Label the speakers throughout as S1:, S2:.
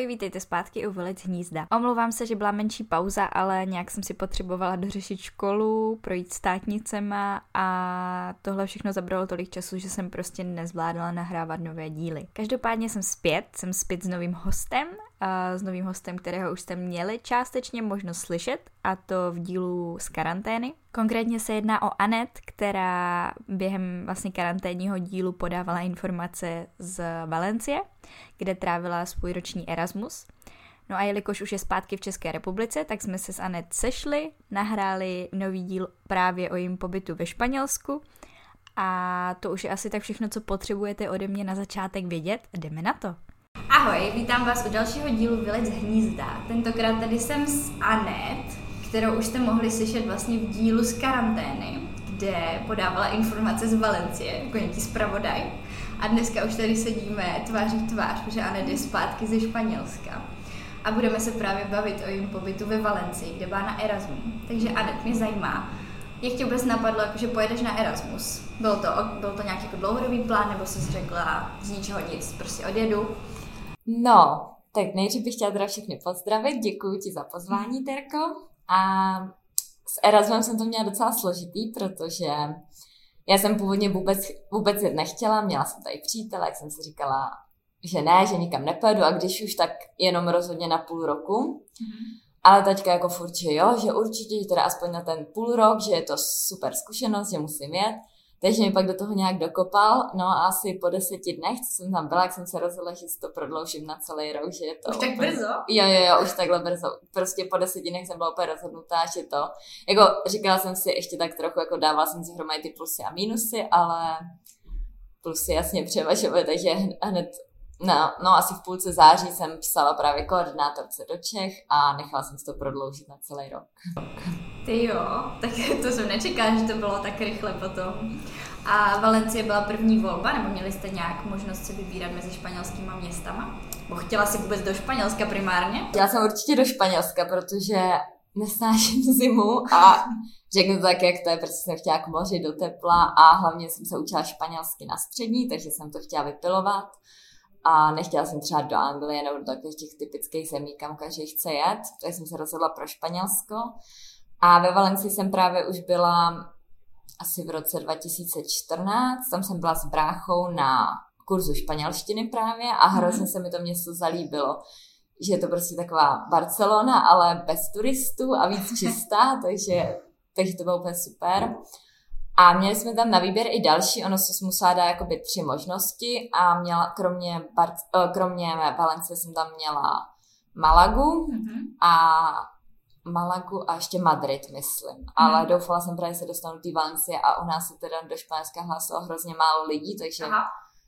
S1: Ahoj, vítejte zpátky u Vylec hnízda. Omlouvám se, že byla menší pauza, ale nějak jsem si potřebovala dořešit školu, projít státnicema a tohle všechno zabralo tolik času, že jsem prostě nezvládala nahrávat nové díly. Každopádně jsem zpět, jsem zpět s novým hostem, s novým hostem, kterého už jste měli částečně možnost slyšet, a to v dílu z karantény. Konkrétně se jedná o Anet, která během vlastně karanténního dílu podávala informace z Valencie, kde trávila svůj roční Erasmus. No a jelikož už je zpátky v České republice, tak jsme se s Anet sešli, nahráli nový díl právě o jejím pobytu ve Španělsku a to už je asi tak všechno, co potřebujete ode mě na začátek vědět. Jdeme na to! Ahoj, vítám vás u dalšího dílu Vylec hnízda. Tentokrát tady jsem s Anet, kterou už jste mohli slyšet vlastně v dílu z karantény, kde podávala informace z Valencie, jako nějaký zpravodaj. A dneska už tady sedíme tváří v tvář, protože Anet je zpátky ze Španělska. A budeme se právě bavit o jejím pobytu ve Valencii, kde byla na Erasmu. Takže Anet mě zajímá, jak tě vůbec napadlo, že pojedeš na Erasmus? Byl to, byl to nějaký jako dlouhodobý plán, nebo jsi řekla z ničeho nic, prostě odjedu?
S2: No, tak nejdřív bych chtěla teda všechny pozdravit, děkuji ti za pozvání, Terko. A s Erasmem jsem to měla docela složitý, protože já jsem původně vůbec, vůbec nechtěla, měla jsem tady přítele, jak jsem si říkala, že ne, že nikam nepojedu a když už, tak jenom rozhodně na půl roku. Mm-hmm. Ale teďka jako furt, že jo, že určitě, že teda aspoň na ten půl rok, že je to super zkušenost, že musím jet. Takže mi pak do toho nějak dokopal, no a asi po deseti dnech, co jsem tam byla, jak jsem se rozhodla, že si to prodloužím na celý rok, že je to...
S1: Už tak brzo?
S2: Jo, jo, jo, už takhle brzo. Prostě po deseti dnech jsem byla úplně rozhodnutá, že to... Jako říkala jsem si ještě tak trochu, jako dávala jsem si hromady ty plusy a mínusy, ale plusy jasně převažovaly, takže hned No, no, asi v půlce září jsem psala právě koordinátorce do Čech a nechala jsem si to prodloužit na celý rok.
S1: Ty jo, tak to jsem nečekala, že to bylo tak rychle potom. A Valencie byla první volba, nebo měli jste nějak možnost si vybírat mezi španělskými městama? Bo chtěla si vůbec do Španělska primárně?
S2: Já jsem určitě do Španělska, protože nesnáším zimu a řeknu to tak, jak to je, protože jsem chtěla k moři do tepla a hlavně jsem se učila španělsky na střední, takže jsem to chtěla vypilovat a nechtěla jsem třeba do Anglie nebo do takových těch typických zemí, kam každý chce jet, tak jsem se rozhodla pro Španělsko. A ve Valencii jsem právě už byla asi v roce 2014, tam jsem byla s bráchou na kurzu španělštiny právě a hrozně se mi to město zalíbilo že je to prostě taková Barcelona, ale bez turistů a víc čistá, takže, takže to bylo úplně super. A měli jsme tam na výběr i další, ono se musela dát jakoby tři možnosti a měla, kromě, Bar- eh, kromě Valence jsem tam měla Malagu mm-hmm. a Malagu a ještě Madrid, myslím. Mm. Ale doufala jsem právě, že se dostanu do té Valencie a u nás se teda do Španělska hlásilo hrozně málo lidí, takže Aha.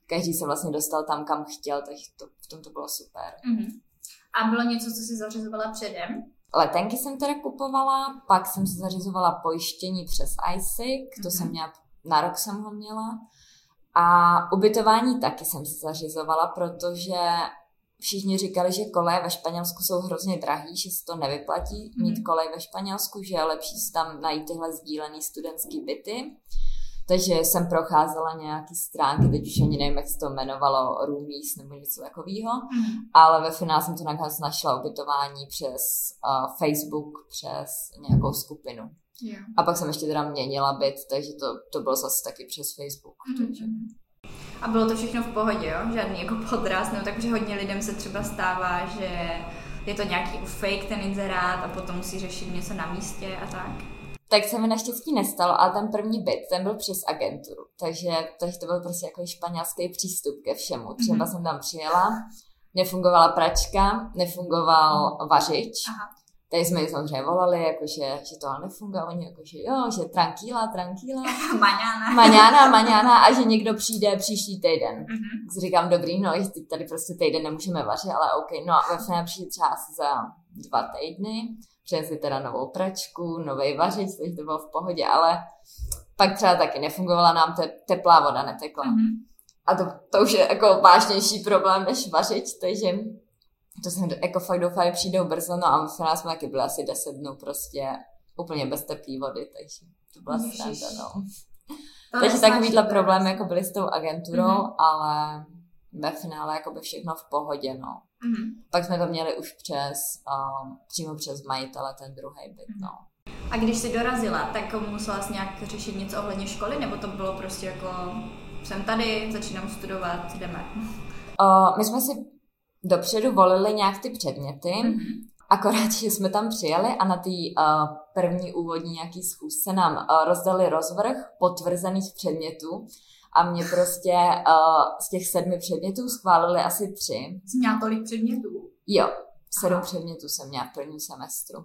S2: každý se vlastně dostal tam, kam chtěl, takže to, v tom to bylo super. Mm-hmm.
S1: A bylo něco, co si zařizovala předem?
S2: Letenky jsem teda kupovala, pak jsem se zařizovala pojištění přes iSick, to mm-hmm. jsem měla, na rok jsem ho měla. A ubytování taky jsem se zařizovala, protože všichni říkali, že koleje ve Španělsku jsou hrozně drahý, že se to nevyplatí mm-hmm. mít kolej ve Španělsku, že je lepší si tam najít tyhle sdílený studentský byty. Takže jsem procházela nějaký stránky, teď už ani nevím, jak se to jmenovalo, Roomies nebo něco takového, mm. ale ve finále jsem to nakonec našla ubytování přes uh, Facebook, přes nějakou skupinu. Yeah. A pak jsem ještě teda měnila byt, takže to, to bylo zase taky přes Facebook. Mm. Takže.
S1: A bylo to všechno v pohodě, jo? Žádný jako podraz, no, takže hodně lidem se třeba stává, že je to nějaký fake ten inzerát a potom musí řešit něco na místě a tak
S2: tak se mi naštěstí nestalo, ale ten první byt, ten byl přes agenturu, takže, takže to byl prostě jako španělský přístup ke všemu. Třeba mm-hmm. jsem tam přijela, nefungovala pračka, nefungoval vařič, Aha. Tady jsme ji samozřejmě volali, jakože, že to ale nefunguje, oni jakože jo, že tranquila, tranquila.
S1: maňána.
S2: Maňána, maňána a že někdo přijde příští týden. Mm-hmm. Říkám, dobrý, no, teď tady prostě týden nemůžeme vařit, ale OK. No a ve finále přijde třeba asi za dva týdny přinesli teda novou pračku, nový vařič, takže to bylo v pohodě, ale pak třeba taky nefungovala nám te, teplá voda, netekla. Mm-hmm. A to, to už je jako vážnější problém než vařič, takže to jsem jako fakt doufala, že přijdou brzo, no a v nás jsme taky byli asi 10 dnů prostě úplně bez teplé vody, takže to byla sranda, no. To takže takovýhle problém jako byly s tou agenturou, mm-hmm. ale ve finále jako by všechno v pohodě, no. Mm-hmm. Pak jsme to měli už přes, um, přímo přes majitele ten druhý byt, mm-hmm. no.
S3: A když jsi dorazila, tak musela jsi nějak řešit něco ohledně školy, nebo to bylo prostě jako jsem tady, začínám studovat, jdeme?
S2: Uh, my jsme si dopředu volili nějak ty předměty, mm-hmm. akorát, že jsme tam přijeli a na té uh, první úvodní nějaký schůzce nám uh, rozdali rozvrh potvrzených předmětů a mě prostě uh, z těch sedmi předmětů schválili asi tři.
S3: Jsi měla tolik předmětů?
S2: Jo, sedm Aha. předmětů jsem měla v prvním semestru.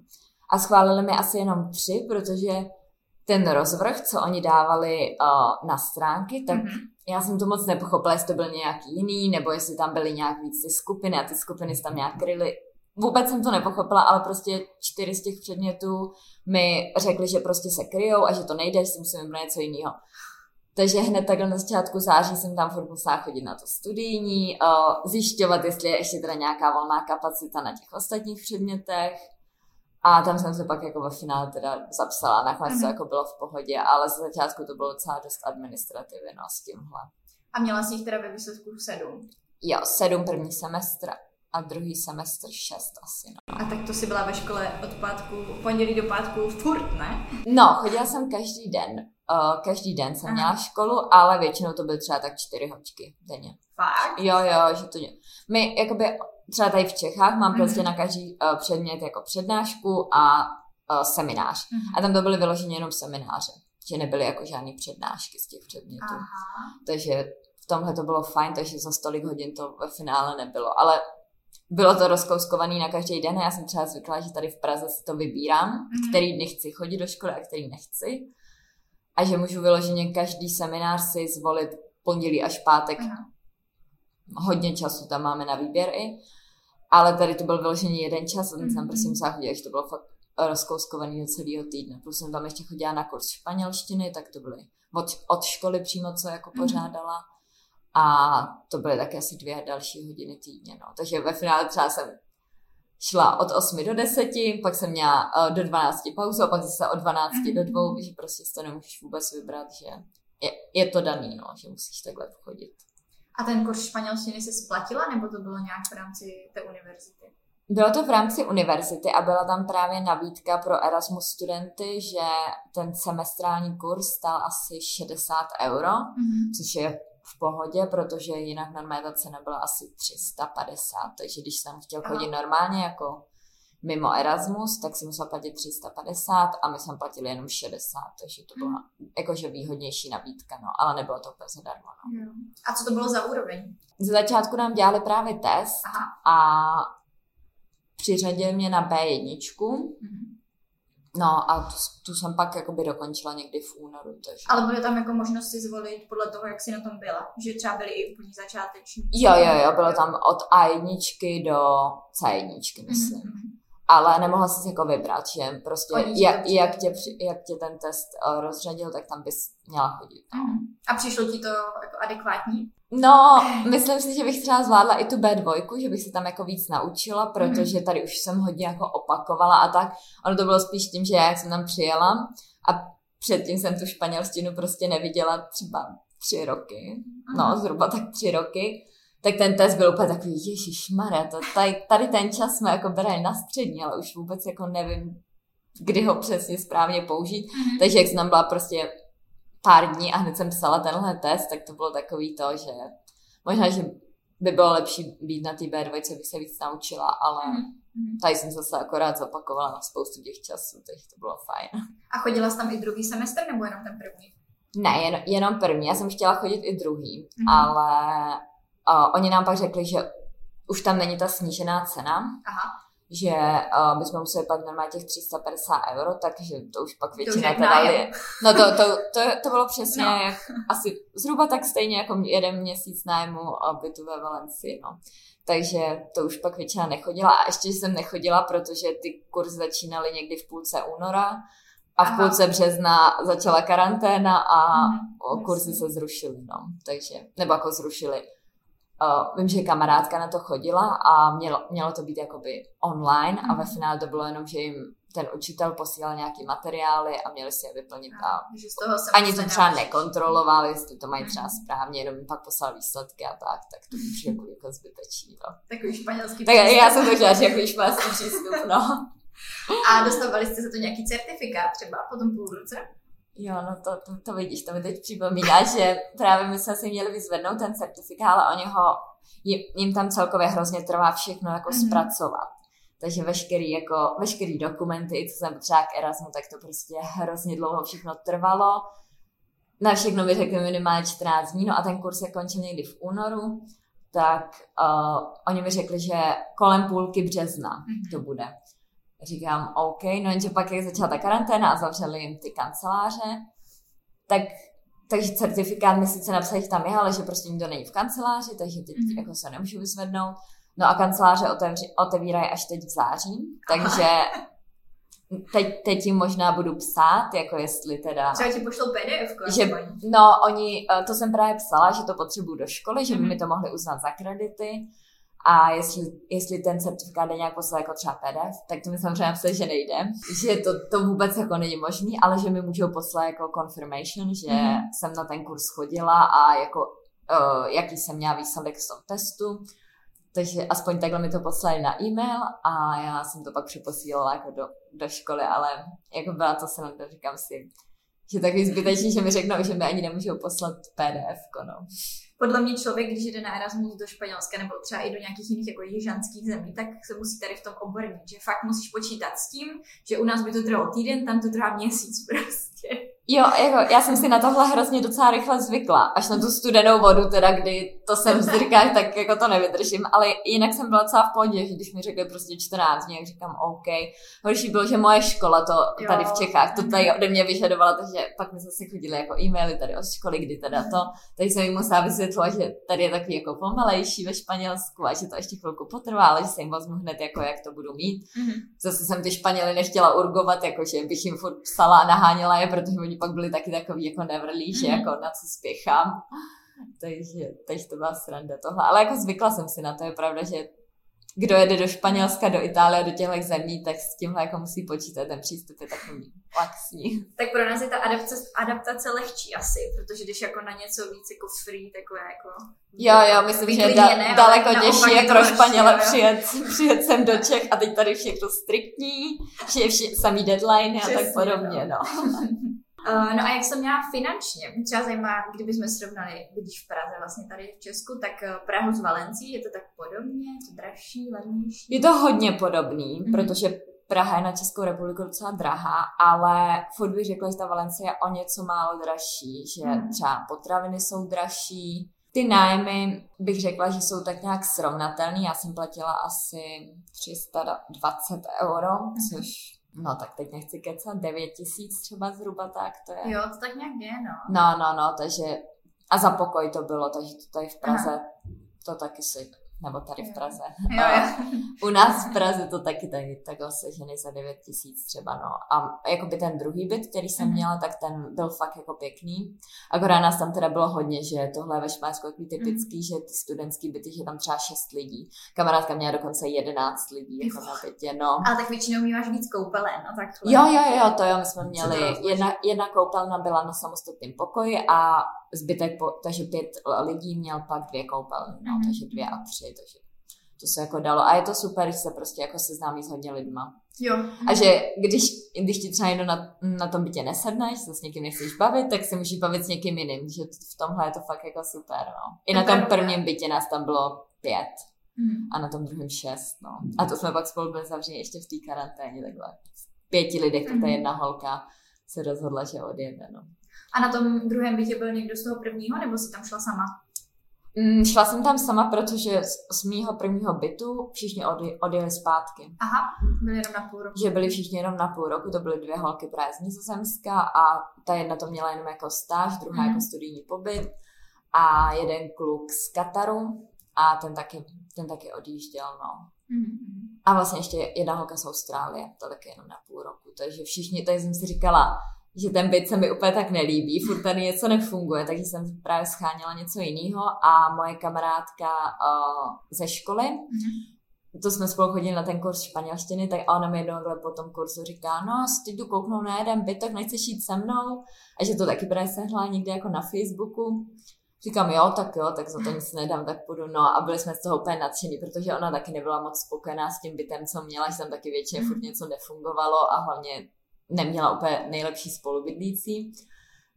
S2: A schválili mi asi jenom tři, protože ten rozvrh, co oni dávali uh, na stránky, tak mm-hmm. já jsem to moc nepochopila, jestli to byl nějaký jiný, nebo jestli tam byly nějak víc ty skupiny a ty skupiny se tam nějak kryly. Vůbec jsem to nepochopila, ale prostě čtyři z těch předmětů mi řekli, že prostě se kryjou a že to nejde, že si musím vybrat něco jiného. Takže hned takhle na začátku září jsem tam furt musela chodit na to studijní, zjišťovat, jestli je ještě teda nějaká volná kapacita na těch ostatních předmětech. A tam jsem se pak jako ve finále teda zapsala, nakonec to mhm. jako bylo v pohodě, ale z začátku to bylo docela dost administrativy no, s tímhle.
S3: A měla jsi jich teda ve výsledku sedm?
S2: Jo, sedm první semestr a druhý semestr šest asi, no.
S3: A tak to si byla ve škole od pátku, pondělí do pátku furt, ne?
S2: No, chodila jsem každý den. Uh, každý den jsem Aha. měla školu, ale většinou to byly třeba tak čtyři hoďky denně.
S3: Fakt?
S2: Jo, jo, že to... My jakoby třeba tady v Čechách mám mm-hmm. prostě na každý uh, předmět jako přednášku a uh, seminář. Mm-hmm. A tam to byly vyloženě jenom semináře, že nebyly jako žádné přednášky z těch předmětů. Aha. Takže v tomhle to bylo fajn, takže za stolik hodin to ve finále nebylo. Ale bylo to rozkouskovaný na každý den a já jsem třeba zvykla, že tady v Praze si to vybírám, mm-hmm. který dny chci chodit do školy a který nechci. A že můžu vyloženě každý seminář si zvolit pondělí až pátek. Aha. Hodně času tam máme na výběr i. Ale tady to byl vyložený jeden čas a ten jsem prostě musela chodit, až to bylo fakt rozkouskovaný do celého týdne. Plus jsem tam ještě chodila na kurz španělštiny, tak to byly od, od školy přímo, co jako mhm. pořádala. A to byly také asi dvě další hodiny týdně. No. Takže ve finále třeba jsem šla od 8 do 10, pak jsem měla uh, do 12 pauzu a pak zase od 12 mm-hmm. do 2, mhm. že prostě to nemůžeš vůbec vybrat, že je, je to daný, no, že musíš takhle chodit.
S3: A ten kurz španělštiny se splatila, nebo to bylo nějak v rámci té univerzity?
S2: Bylo to v rámci univerzity a byla tam právě nabídka pro Erasmus studenty, že ten semestrální kurz stál asi 60 euro, mm-hmm. což je v pohodě, protože jinak normálně ta cena byla asi 350, takže když jsem chtěl chodit normálně jako mimo Erasmus, tak jsem musela platit 350 a my jsme platili jenom 60, takže to byla hmm. jakože výhodnější nabídka, no, ale nebylo to úplně zadarmo. No.
S3: A co to bylo za úroveň?
S2: Z začátku nám dělali právě test Aha. a přiřadili mě na B1. Mm-hmm. No a tu, tu jsem pak jakoby dokončila někdy v únoru. Takže.
S3: Ale bude tam jako možnost si zvolit podle toho, jak jsi na tom byla? Že třeba byly i úplně začáteční?
S2: Jo, jo, jo, bylo tam od A1 do C1, myslím. Mm-hmm ale nemohla si jako vybrat, že prostě jak, jak, tě, jak tě ten test uh, rozřadil, tak tam bys měla chodit. No. Mm.
S3: A přišlo ti to jako adekvátní?
S2: No, myslím si, že bych třeba zvládla i tu B2, že bych se tam jako víc naučila, protože tady už jsem hodně jako opakovala a tak. Ono to bylo spíš tím, že já jsem tam přijela a předtím jsem tu španělštinu prostě neviděla třeba tři roky, no zhruba tak tři roky tak ten test byl úplně takový, ježišmarja, to tady, tady ten čas jsme jako brali na střední, ale už vůbec jako nevím, kdy ho přesně správně použít. Mm-hmm. Takže jak jsem tam byla prostě pár dní a hned jsem psala tenhle test, tak to bylo takový to, že možná, že by bylo lepší být na té B2, bych se víc naučila, ale mm-hmm. tady jsem zase akorát zopakovala na spoustu těch časů, takže to bylo fajn.
S3: A chodila jsi tam i druhý semestr nebo jenom ten první?
S2: Ne, jen, jenom první. Já jsem chtěla chodit i druhý, mm-hmm. ale Uh, oni nám pak řekli, že už tam není ta snížená cena, Aha. Že uh, bychom museli platit normálně těch 350 euro, takže to už pak většina to teda je. No to, to, to, to bylo přesně no. jak, asi zhruba tak stejně jako jeden měsíc nájmu bytu ve Valencii, no. Takže to už pak většina nechodila a ještě jsem nechodila, protože ty kurzy začínaly někdy v půlce února a v půlce března začala karanténa a Aha, kurzy se zrušily, no. Takže, nebo jako zrušily Uh, vím, že kamarádka na to chodila a mělo, mělo to být jakoby online a ve mhm. finále to bylo jenom, že jim ten učitel posílal nějaký materiály a měli si je vyplnit a,
S3: že z toho se
S2: ani to třeba nekontrolovali, jestli to mají třeba mhm. správně, jenom pak poslal výsledky a tak, tak to už jako, jako zbytečný. No.
S3: Takový španělský
S2: tak přístup. já jsem to že jako španělský přístup, no.
S3: A dostávali jste za to nějaký certifikát třeba po tom půl roce?
S2: Jo, no to, to, to vidíš, to mi teď připomíná, že právě my jsme si měli vyzvednout ten certifikát, ale oni ho, jim, jim tam celkově hrozně trvá všechno jako mm-hmm. zpracovat. Takže veškerý, jako, veškerý dokumenty, co jsem potřeba k Erasmu, tak to prostě hrozně dlouho všechno trvalo. Na všechno mi řekli minimálně 14 dní, no a ten kurz je končil někdy v únoru, tak uh, oni mi řekli, že kolem půlky března mm-hmm. to bude. Říkám, OK, no jenže pak, jak začala ta karanténa a zavřeli jim ty kanceláře, tak takže certifikát mi sice napsali, že tam je, ale že prostě nikdo není v kanceláři, takže teď mm-hmm. jako se nemůžu vyzvednout. No a kanceláře otevři, otevírají až teď v září, takže teď, teď jim možná budu psát, jako jestli teda...
S3: Třeba ti pošlou PDF.
S2: Že, no, oni, eh, to jsem právě psala, že to potřebuju do školy, že by mm-hmm. mi to mohli uznat za kredity a jestli, jestli ten certifikát je nějak poslat jako třeba PDF, tak to mi samozřejmě psali, že nejde, že to, to vůbec jako není možný, ale že mi můžou poslat jako confirmation, že mm-hmm. jsem na ten kurz chodila a jako uh, jaký jsem měla výsledek z toho testu. Takže aspoň takhle mi to poslali na e-mail a já jsem to pak přeposílala jako do, do školy, ale jako byla to se to říkám si, že takový zbytečný, že mi řeknou, že mi ani nemůžou poslat PDF, no
S3: podle mě člověk, když jde na Erasmus do Španělska nebo třeba i do nějakých jiných jako jižanských zemí, tak se musí tady v tom obrnit, že fakt musíš počítat s tím, že u nás by to trvalo týden, tam to trvá měsíc prostě.
S2: Jo, jako já jsem si na tohle hrozně docela rychle zvykla, až na tu studenou vodu, teda kdy to jsem v tak jako to nevydržím, ale jinak jsem byla celá v pohodě, že když mi řekli prostě 14 dní, jak říkám OK. Horší bylo, že moje škola to tady v Čechách, to tady ode mě vyžadovala, takže pak mi zase chodili jako e-maily tady od školy, kdy teda to, takže jsem jim musela vysvětlovat, že tady je takový jako pomalejší ve Španělsku a že to ještě chvilku potrvá, ale že se jim vezmu hned jako jak to budu mít. Mm-hmm. Zase jsem ty Španěly nechtěla urgovat, jako že bych jim furt psala a naháněla je, protože oni pak byli taky takový jako nevrlí, že mhm. jako na co spěchám. Takže, takže to byla sranda tohle. Ale jako zvykla jsem si na to, je pravda, že kdo jede do Španělska, do Itálie, do těchto zemí, tak s tímhle jako musí počítat, ten přístup je takový laxní.
S3: Tak pro nás je ta adaptace, adaptace lehčí asi, protože když jako na něco víc jako free, takové jako...
S2: Jo, jo, myslím, že da, daleko těžší je pro Španěle přijet, přijet sem do Čech a teď tady všechno striktní, že je vše, samý deadline a tak podobně, no.
S3: Uh, no a jak jsem měla finančně? Mě třeba zajímá, kdybychom srovnali, když v Praze vlastně tady v Česku, tak eh, Prahu s Valencí, je to tak podobně? Je to dražší, levnější?
S2: Je to hodně podobný, mm-hmm. protože Praha je na Českou republiku docela drahá, ale furt bych řekla, že ta Valencie je o něco málo dražší, že mm. třeba potraviny jsou dražší, ty nájmy bych řekla, že jsou tak nějak srovnatelné. Já jsem platila asi 320 euro, mm. což no tak teď nechci kecat, 9 tisíc třeba zhruba tak to je.
S3: Jo, to tak nějak je, no.
S2: No, no, no, takže a za pokoj to bylo, takže to tady v Praze Aha. to taky si nebo tady v Praze.
S3: Jo, jo.
S2: U nás v Praze to taky tady takhle sežený za 9 tisíc třeba, no. A jakoby ten druhý byt, který jsem mhm. měla, tak ten byl fakt jako pěkný. Akorát nás tam teda bylo hodně, že tohle je ve Španělsku takový typický, mm. že ty studentský byty, že tam třeba 6 lidí. Kamarádka měla dokonce 11 lidí jako na bytě, no.
S3: Ale tak většinou máš víc koupele, no takhle.
S2: Jo, jo, jo, to jo, my jsme měli, jedna, jedna koupelna byla na samostatném pokoji a zbytek, po, takže pět lidí měl pak dvě koupelny, no, mm-hmm. takže dvě a tři, takže to se jako dalo. A je to super, že se prostě jako seznámí s hodně lidma.
S3: Jo.
S2: A že když, když ti třeba jenom na, na tom bytě nesedneš, se s někým nechceš bavit, tak se můžeš bavit s někým jiným, že v tomhle je to fakt jako super, no. I na tom prvním bytě nás tam bylo pět. Mm. A na tom druhém šest, no. A to jsme pak spolu byli zavřeni ještě v té karanténě, takhle. Pěti lidech, mm. ta jedna holka se rozhodla, že odjede, no.
S3: A na tom druhém bytě byl někdo z toho prvního, nebo si tam šla sama?
S2: Mm, šla jsem tam sama, protože z, z mýho prvního bytu všichni odj- odjeli zpátky.
S3: Aha, byli jenom na půl roku.
S2: Že byli všichni jenom na půl roku, to byly dvě holky právě z Nizozemska a ta jedna to měla jenom jako stáž, druhá mm. jako studijní pobyt a jeden kluk z Kataru a ten taky, ten taky odjížděl, no. Mm. A vlastně ještě jedna holka z Austrálie, to taky jenom na půl roku, takže všichni, tady jsem si říkala, že ten byt se mi úplně tak nelíbí, furt tady něco nefunguje, takže jsem právě scháněla něco jiného a moje kamarádka uh, ze školy, mm-hmm. to jsme spolu chodili na ten kurz španělštiny, tak ona mi jednou po tom kurzu říká, no, ty jdu kouknout na jeden byt, tak nechceš jít se mnou? A že to taky právě sehla někde jako na Facebooku. Říkám, jo, tak jo, tak za to nic nedám, tak půjdu. No a byli jsme z toho úplně nadšení, protože ona taky nebyla moc spokojená s tím bytem, co měla, že tam taky většině furt něco nefungovalo a hlavně neměla úplně nejlepší spolubydlící.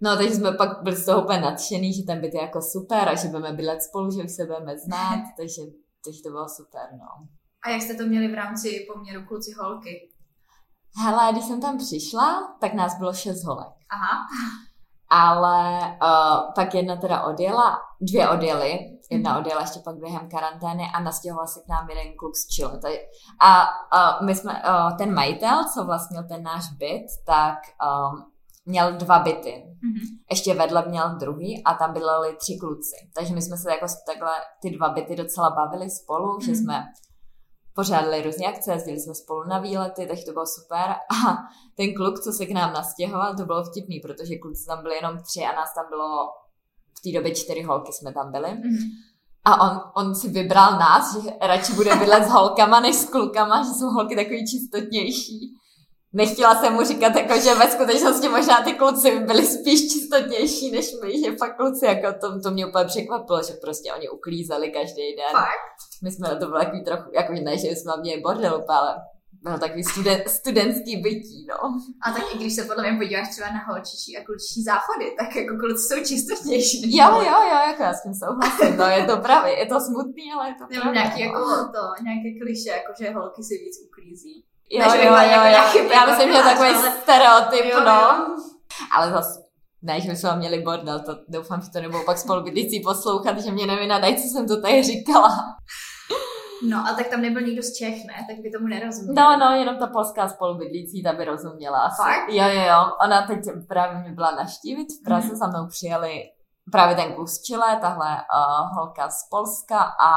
S2: No, takže jsme pak byli z toho úplně nadšený, že ten byt je jako super a že budeme bydlet spolu, že už se budeme znát, takže, takže to bylo super, no.
S1: A jak jste to měli v rámci poměru kluci holky?
S2: Hele, když jsem tam přišla, tak nás bylo šest holek.
S1: Aha.
S2: Ale uh, pak jedna teda odjela, dvě odjely, jedna odjela ještě pak během karantény a nastěhoval se k nám jeden kluk z Chile. A uh, my jsme, uh, ten majitel, co vlastnil ten náš byt, tak um, měl dva byty. Mm-hmm. Ještě vedle měl druhý a tam bydleli tři kluci. Takže my jsme se jako takhle ty dva byty docela bavili spolu, mm-hmm. že jsme pořádali různé akce, jezdili jsme spolu na výlety, takže to bylo super. A ten kluk, co se k nám nastěhoval, to bylo vtipný, protože kluci tam byli jenom tři a nás tam bylo v té době čtyři holky jsme tam byli. Mm-hmm. A on, on si vybral nás, že radši bude bydlet s holkama než s klukama, že jsou holky takový čistotnější nechtěla jsem mu říkat, jako, že ve skutečnosti možná ty kluci byli spíš čistotnější než my, že fakt kluci, jako to, to mě úplně překvapilo, že prostě oni uklízeli každý den.
S1: Fakt?
S2: My jsme, to bylo takový trochu, jako ne, že jsme měli bordel, ale bylo takový studen, studentský bytí, no.
S1: A tak i když se podle mě podíváš třeba na holčičí a klučičí záchody, tak jako kluci jsou čistotnější.
S2: Jo, jo, jo, jako já s tím souhlasím, no je to pravě, je to smutný, ale je to
S1: Nebo nějaký no. jako to, nějaké kliše, jako že holky si víc uklízí.
S2: Jo, jo, jo, jo. Já myslím, že takový ale... stereotyp, jo, no. Jo. Ale zase ne, že jsme měli bordel, to doufám, že to nebudou pak spolubydlící poslouchat, že mě nevynadají, co jsem to tady říkala.
S1: No, a tak tam nebyl nikdo z Čech, ne? Tak by tomu nerozuměl.
S2: No, no, jenom ta polská spolubydlící, ta by rozuměla. Asi.
S1: Fakt?
S2: Jo, jo, jo. Ona teď právě mě byla naštívit, v Praze mm-hmm. za mnou přijeli právě ten kus Chile, tahle uh, holka z Polska a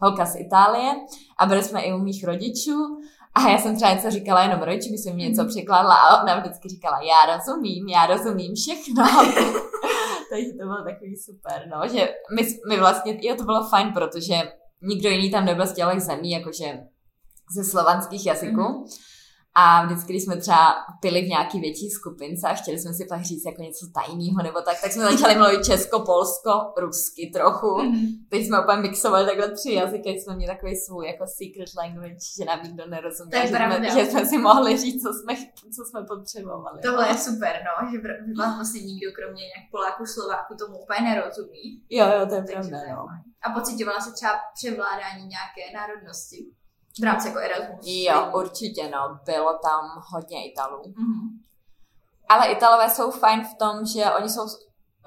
S2: holka z Itálie a byli jsme i u mých rodičů a já jsem třeba něco říkala jenom rodiči, mi jsem mi něco mhm. překládla a ona vždycky říkala, já rozumím, já rozumím všechno. Takže to bylo takový super, no, že my, my vlastně, jo, to bylo fajn, protože nikdo jiný tam nebyl z těch zemí, jakože ze slovanských jazyků. Mm-hmm. A vždycky, když jsme třeba pili v nějaký větší skupince a chtěli jsme si pak říct jako něco tajného nebo tak, tak jsme začali mluvit česko, polsko, rusky trochu. Mm-hmm. Teď jsme úplně mixovali takhle tři jazyky, jsme měli takový svůj jako secret language, že nám nikdo nerozuměl, že, jsme, že jsme si mohli říct, co jsme, co jsme potřebovali.
S1: Tohle je super, no, že vám vlastně nikdo kromě nějak Poláků, Slováků tomu úplně nerozumí.
S2: Jo, jo, to je pravda, no.
S1: A pocitovala se třeba převládání nějaké národnosti? V rámci jako Erasmus.
S2: Jo, určitě, no. Bylo tam hodně Italů. Mm-hmm. Ale Italové jsou fajn v tom, že oni jsou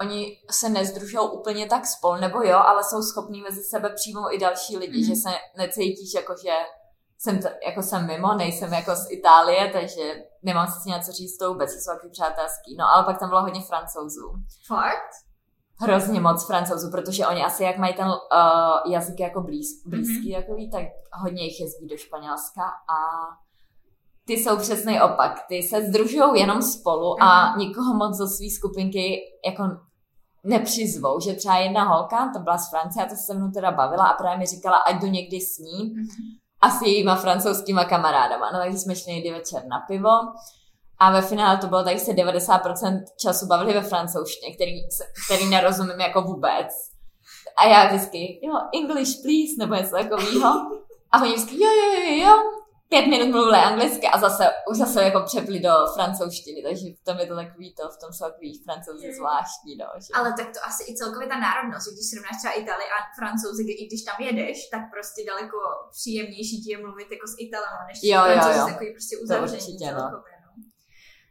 S2: oni se nezdružou úplně tak spolu, nebo jo, ale jsou schopní mezi sebe přijmout i další lidi, mm-hmm. že se necítíš jako, že jsem, to, jako jsem mimo, nejsem jako z Itálie, takže nemám si něco říct to vůbec, jsou přátelský. No ale pak tam bylo hodně francouzů.
S1: Fakt?
S2: Hrozně moc francouzů, protože oni asi jak mají ten uh, jazyk jako blíz, blízký, mm-hmm. takový, tak hodně jich jezdí do Španělska a ty jsou přesný opak. Ty se združují jenom spolu mm-hmm. a mhm. nikoho moc zo své skupinky jako nepřizvou, že třeba jedna holka, to byla z Francie, a to se mnou teda bavila a právě mi říkala, ať jdu někdy s ní mm-hmm. a s jejíma francouzskýma kamarádama. No takže jsme šli někdy večer na pivo a ve finále to bylo tak, že se 90% času bavili ve francouzštině, který, který nerozumím jako vůbec. A já vždycky, jo, English please, nebo něco takového. A oni vždycky, jo, jo, jo, jo, pět minut mluvili anglicky a zase, už zase jako přepli do francouzštiny, takže v tom je to takový to, v tom jsou takový francouzi zvláštní, no. Že?
S1: Ale tak to asi i celkově ta národnost, když srovnáš třeba Itálii a francouzi, i když tam jedeš, tak prostě daleko příjemnější ti je mluvit jako s Italama, než
S2: jo, jo, jo.
S1: takový prostě uzavření určitě, no. celkově. No.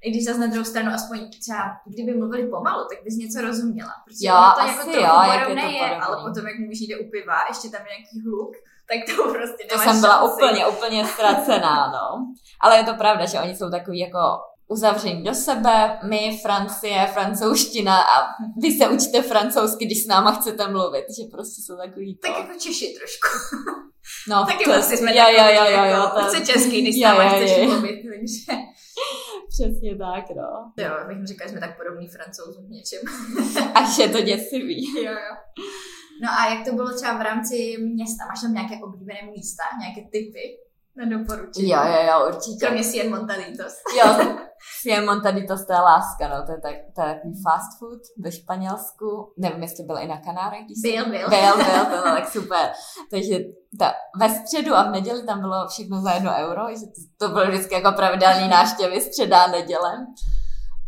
S1: I když zase na druhou stranu, aspoň třeba, kdyby mluvili pomalu, tak bys něco rozuměla. Protože
S2: jo,
S1: to
S2: asi
S1: jako
S2: to jo, jak je to
S1: je, ale potom, jak můžeš jde u piva, ještě tam je nějaký hluk, tak to prostě
S2: To jsem byla šanci. úplně, úplně ztracená, no. Ale je to pravda, že oni jsou takový jako uzavření do sebe, my, Francie, francouzština a vy se učíte francouzsky, když s náma chcete mluvit, že prostě jsou takový
S1: to. Tak jako Češi trošku.
S2: No,
S1: taky
S2: to
S1: vlastně jsme
S2: jo, jo, jo, jo, jo,
S1: jako, chce český, když s náma chceš mluvit, takže...
S2: Přesně tak, no.
S1: Jo, bych říkala, že jsme tak podobní francouzům v něčem.
S2: Až je to děsivý.
S1: jo, jo. No a jak to bylo třeba v rámci města? Máš tam nějaké oblíbené místa, nějaké typy na doporučení?
S2: Jo, jo, jo, určitě.
S1: Kromě Sien Montaditos.
S2: Jo, Sien Montaditos to je láska, no, to je, tak, to je takový fast food ve Španělsku. Nevím, jestli byl i na Kanárech. Když
S1: byl, byl.
S2: Byl, byl, to bylo tak super. Takže ta, ve středu a v neděli tam bylo všechno za jedno euro, že to, to bylo vždycky jako pravidelný návštěvy středa a neděle.